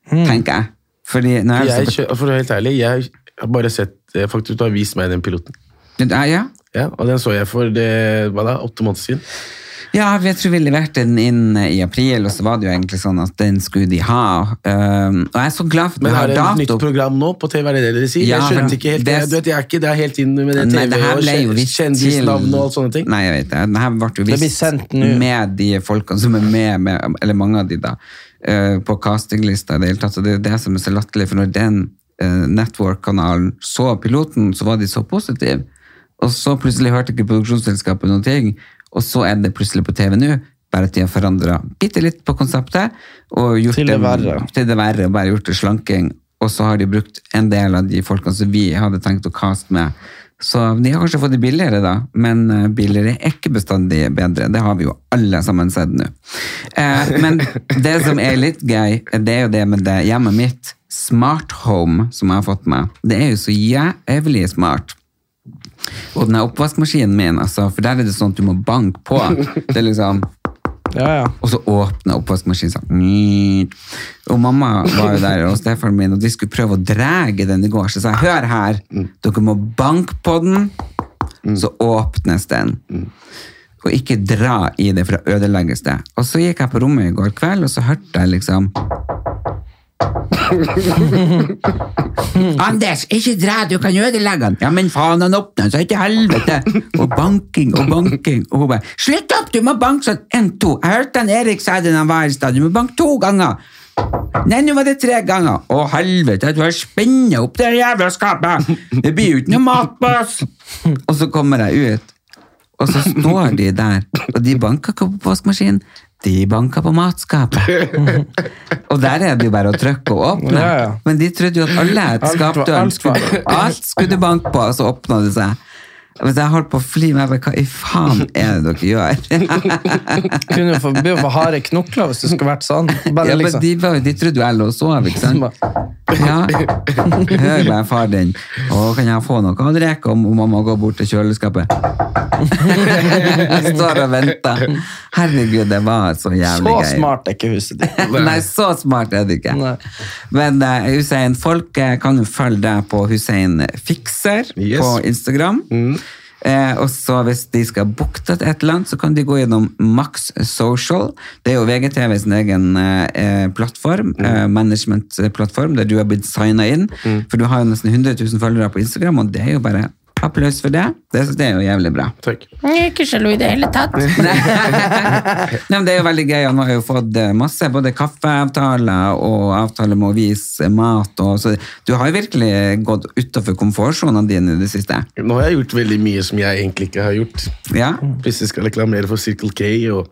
Tenker jeg. Fordi når jeg, Jeg, kjø- for å være helt ærlig, jeg har bare sett eh, Faktisk, du har vist meg den piloten. ja, ja. Ja, og den så jeg for det, hva da, åtte måneder siden. Ja, jeg tror vi leverte den inn i april, og så var det jo egentlig sånn at den skulle de ha. Um, og jeg er så glad for at Men har dere et nytt program nå på TV? Er det det dere sier? Ja, jeg skjønte ikke helt det. det- Du vet, jeg er ikke det er helt inn med det Nei, TV det her og kjendisnavn og alt sånne ting. Nei, jeg vet det. Den her ble jo Det vist med de folkene som er med, med eller mange av de da, eh, på castinglista i det hele tatt. Og det er det som er så latterlig, for når den eh, network-kanalen så piloten, så var de så positive. Og så plutselig hørte ikke produksjonsselskapet noen ting, og så er det plutselig på TV nå. Bare at de har forandra bitte litt på konseptet. Og gjort Til det verre. Til det verre, bare gjort det slanking. Og så har de brukt en del av de folkene som vi hadde tenkt å caste med. Så de har kanskje fått det billigere, da, men eh, billigere er ikke bestandig bedre. Det har vi jo alle sammen sett nå. Eh, men det som er litt gøy, det er jo det med det hjemmet mitt, Smart Home, som jeg har fått med. Det er jo så jævlig smart. Og den oppvaskmaskinen min, altså, for der er det sånn at du må banke på. Det er liksom Ja, ja. og så åpner oppvaskmaskinen sånn. Og mamma var jo der, og stefaren min, og de skulle prøve å drege den i går. Så sa jeg, hør her, dere må banke på den, så åpnes den. Og ikke dra i det, for da ødelegges det. Og så gikk jeg på rommet i går kveld, og så hørte jeg liksom Anders, ikke dra, du kan ødelegge den. Ja, men faen, han åpner så ikke helvete. Og banking og banking. Og hun bare, slutt opp, du må banke sånn. En, to. Jeg hørte han Erik sa det da han var i stad, du må banke to ganger. Nei, nå var det tre ganger. Å, helvete, du har spennet opp det jævla skapet. Det blir jo ikke noe mat på oss. Og så kommer jeg ut, og så står de der, og de banker ikke på oppvaskmaskinen, de banka på matskapet. Og der er det jo bare å trykke og åpne. Ja, ja. Men de trodde jo at alle Alt var- skapdøren skulle, alt skulle banke på, og så åpna det seg. Hvis jeg holdt på å fly, jeg bare, hva i faen er det dere gjør? Kunne jo få, bli jo for harde knokler hvis det skulle vært sånn. Bare Ja, men liksom. de, var, de trodde jo jeg lå og sov, ikke sant? Ja, hører bare far din. Å, kan jeg få noe å drikke om mamma går bort til kjøleskapet? Jeg står og venter. Herregud, det var så jævlig gøy. Så smart er ikke huset ditt. Nei, så smart er det ikke. Nei. Men uh, Hussein, folk eh, kan jo følge deg på Hussein Fikser Yes. på Instagram. Eh, og så hvis de skal booke et eller annet, så kan de gå gjennom Max Social. Det er jo VGTV sin egen eh, plattform, plattform, eh, management-plattform, der du har blitt signa inn. For du har jo nesten 100 000 følgere på Instagram, og det er jo bare applaus for det. Det, det er jo jævlig bra. Takk. Ikke sjalu i det hele tatt. Nei, men Det er jo veldig gøy. Han har jo fått eh, masse både kaffeavtaler og avtaler med å vise mat. Og, så du har jo virkelig gått utenfor komfortsonene dine i det siste. Nå har jeg gjort veldig mye som jeg egentlig ikke har gjort. Ja, Hvis jeg skal reklamere for Circle K og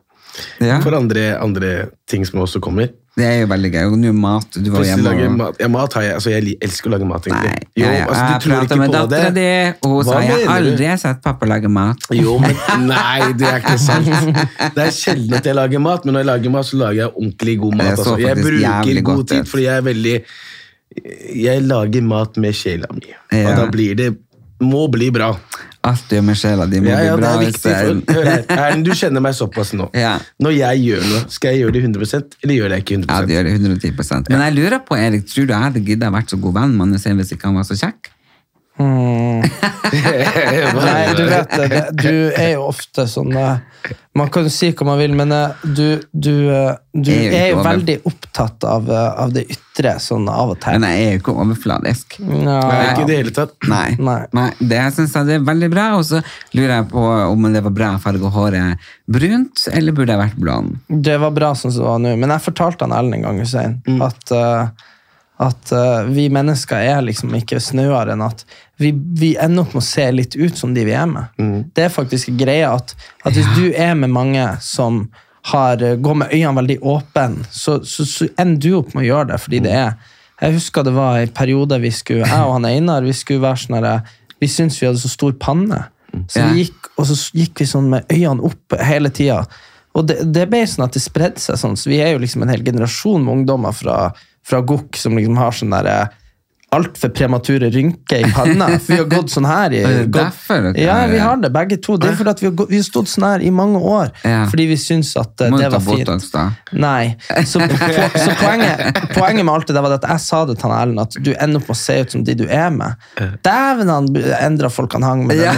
ja. for andre, andre ting som også kommer. Det er jo veldig gøy. Og nå mat. Du var hjemme og mat. Ja, mat har jeg, altså jeg elsker å lage mat, Nei, jo, altså, jeg du tror pratet ikke med dattera di, og hun sa jeg har aldri sett pappa lage mat. Jo, men nei, det er ikke sant. Det er sjelden at jeg lager mat, men når jeg lager mat, så lager jeg ordentlig god mat. Altså. Jeg bruker god tid, fordi jeg er veldig Jeg lager mat med sjela mi, og da blir det Må bli bra. Alt du gjør med sjela di må Ja, ja, bli det bra. er viktig. For, hør her, Erlend, du kjenner meg såpass nå. Ja. Når jeg gjør noe, skal jeg gjøre det 100 eller gjør jeg ikke 100 Ja, det gjør det 110 Men jeg lurer på, Erik, tror du jeg hadde giddet vært så god venn med Hussein hvis ikke han var så kjekk? Nei, du vet det. Du er jo ofte sånn eh, Man kan jo si hva man vil, men eh, du, du, eh, du er jo veldig opptatt av, av det ytre sånn av og til. Men jeg er jo ikke overfladisk. Nei, ikke i det hele tatt. Nei. Nei. Nei. Det syns jeg det er veldig bra. Og så lurer jeg på om det var bra å farge håret brunt, eller burde jeg vært blond? Det var bra sånn som det var nå, men jeg fortalte han Ellen en gang Hussein, at, eh, at uh, vi mennesker er liksom ikke snauere enn at vi, vi ender opp med å se litt ut som de vi er med. Det er faktisk greia at, at hvis du er med mange som har, eh, går med øynene veldig åpne, så, så, så ender du opp med å gjøre det, fordi det er Jeg husker det var en periode vi skulle, jeg og han Einar vi skulle være sånn her, vi syntes vi hadde så stor panne. Så vi gikk, og så gikk vi sånn med øynene opp hele tida. Og det, det ble sånn at det spredde seg sånn, så vi er jo liksom en hel generasjon med ungdommer fra, fra GOK som liksom har sånn derre altfor premature rynker i panna. For vi har gått sånn her i gått- derfor Ja, vi har det, begge to. Det er fordi at vi har, gått, vi har stått sånn her i mange år. Ja. Fordi vi syns at Må det var fint. Botox, da. Nei. Så, på, så poenget, poenget med alt det der var at jeg sa det til han Ellen, at du ender opp å se ut som de du er med. Dæven, han endra folk han hang med. Ja.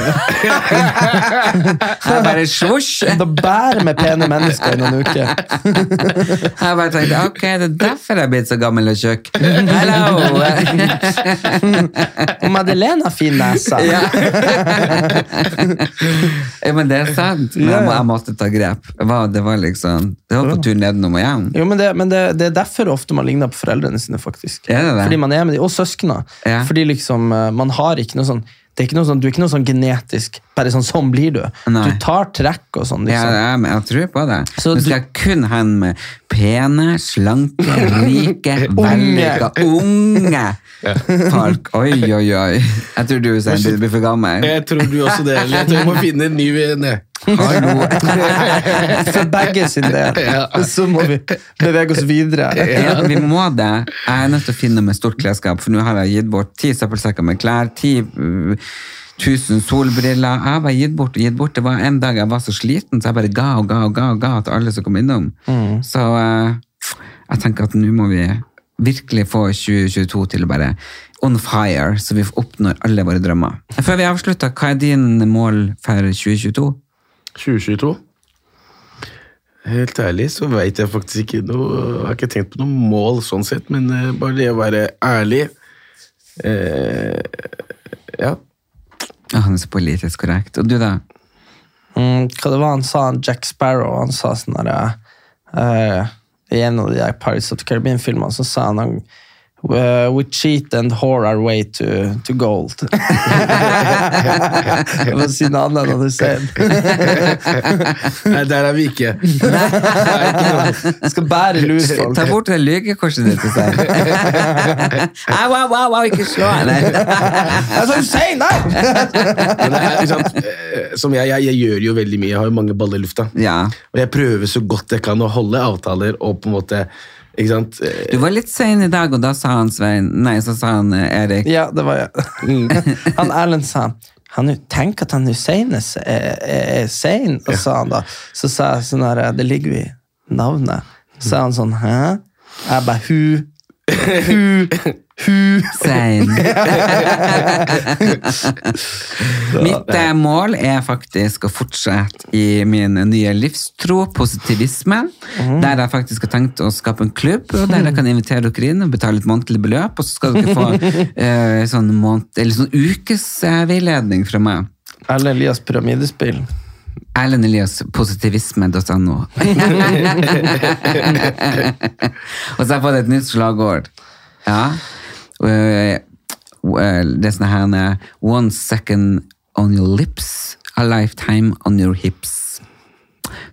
Jeg bare svosj! Da bærer med pene mennesker i noen uker. Jeg bare tenkte ok, det er derfor jeg er blitt så gammel og tjukk. Hello! Og Madeleine har fin nese. Ja. ja, men det er sant. Men jeg, må, jeg måtte ta grep. Det var, det var liksom Det var på tur nedenom og hjem. Jo, men det, men det, det er derfor ofte man ligner på foreldrene sine, faktisk. Er det det? Fordi man er med dem. Og søsknene. Ja. Fordi liksom, eh, man har ikke noe sånn det er ikke noe sånn, Du er ikke noe sånn genetisk Bare sånn, sånn blir du. Nei. Du tar trekk og sånn. Ja, liksom. jeg, men jeg tror på det. Så du- skal kun ha en med pene, slanke, rike, vellykka, unge folk. Oi, oi, oi. Jeg tror du Hussein, du blir for gammel. Jeg tror du også det. Jeg tror vi må finne en ny venn. Hallo. For begge sin del. Så må vi bevege oss videre. Ja, vi må det. Jeg er nødt til å finne med stort klesskap, for nå har jeg gitt bort ti søppelsekker med klær, ti uh, tusen solbriller. Jeg var gitt bort og gitt bort. Det var en dag jeg var så sliten, så jeg bare ga og ga og ga, og ga til alle som kom innom. Så uh, jeg tenker at nå må vi virkelig få 2022 til å bare on fire, så vi oppnår alle våre drømmer. Før vi avslutter, hva er din mål for 2022? 2022? Helt ærlig så veit jeg faktisk ikke noe Jeg har ikke tenkt på noe mål sånn sett, men eh, bare det å være ærlig eh, Ja. Ja, han er så politisk korrekt. Og du, da? Mm, hva det var han sa, Jack Sparrow? Han sa sånn derre uh, I en av de der Pirates of the Caribbean-filmene så sa han Uh, we cheat and whore our way to, to gold. Jeg må si noe annet enn du sier. Nei, der er vi ikke. Skal bære lusfolk. Ta bort det lygekorset ditt. si. Au, au, au, au, ikke slå henne! Det er, ikke sant, nei! som jeg, jeg, jeg gjør jo veldig mye. Jeg har jo mange baller i lufta. Ja. Og jeg prøver så godt jeg kan å holde avtaler og på en måte Ikke sant? Du var litt sein i dag, og da sa han Svein Nei, så sa han eh, Erik. Ja, det var jeg. han Erlend sa han Tenk at han Hussein er, er, er sein, og sa han da. Så sa jeg sånn her Det ligger jo i navnet. Så sa han sånn Hæ? Jeg bare Hu. Hu. Hu. Sein. Mitt eh, mål er faktisk å fortsette i min nye livstro, positivisme, der jeg faktisk har tenkt å skape en klubb, og der jeg kan invitere dere inn og betale et månedlig beløp, og så skal dere få eh, sånn, måned, eller sånn ukesveiledning fra meg. Erlend Elias pyramidespill. Erlend Elias, positivisme.no. og så har jeg fått et nytt slagord. Ja. Eh, eh, Det er sånn her eh, One second on your lips, a lifetime on your hips.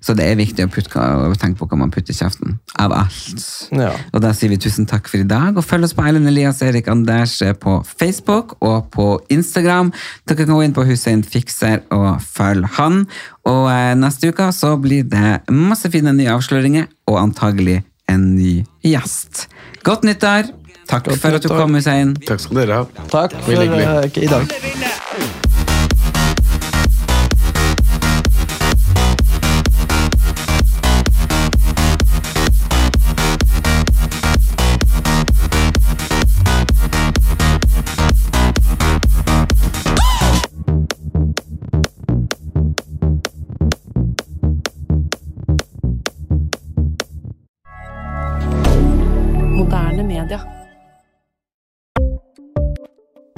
Så det er viktig å, putte, å tenke på hva man putter i kjeften. Av alt. Ja. Og da sier vi tusen takk for i dag, og følg oss på Erlend Elias Erik Anders på Facebook og på Instagram. Dere kan gå inn på Hussein Fikser og følg han. Og eh, neste uke så blir det masse fine nye avsløringer, og antagelig en ny gjest. Godt nyttår! Takk for at du kom, Hussein. Takk skal dere ha. Takk for uh, i dag.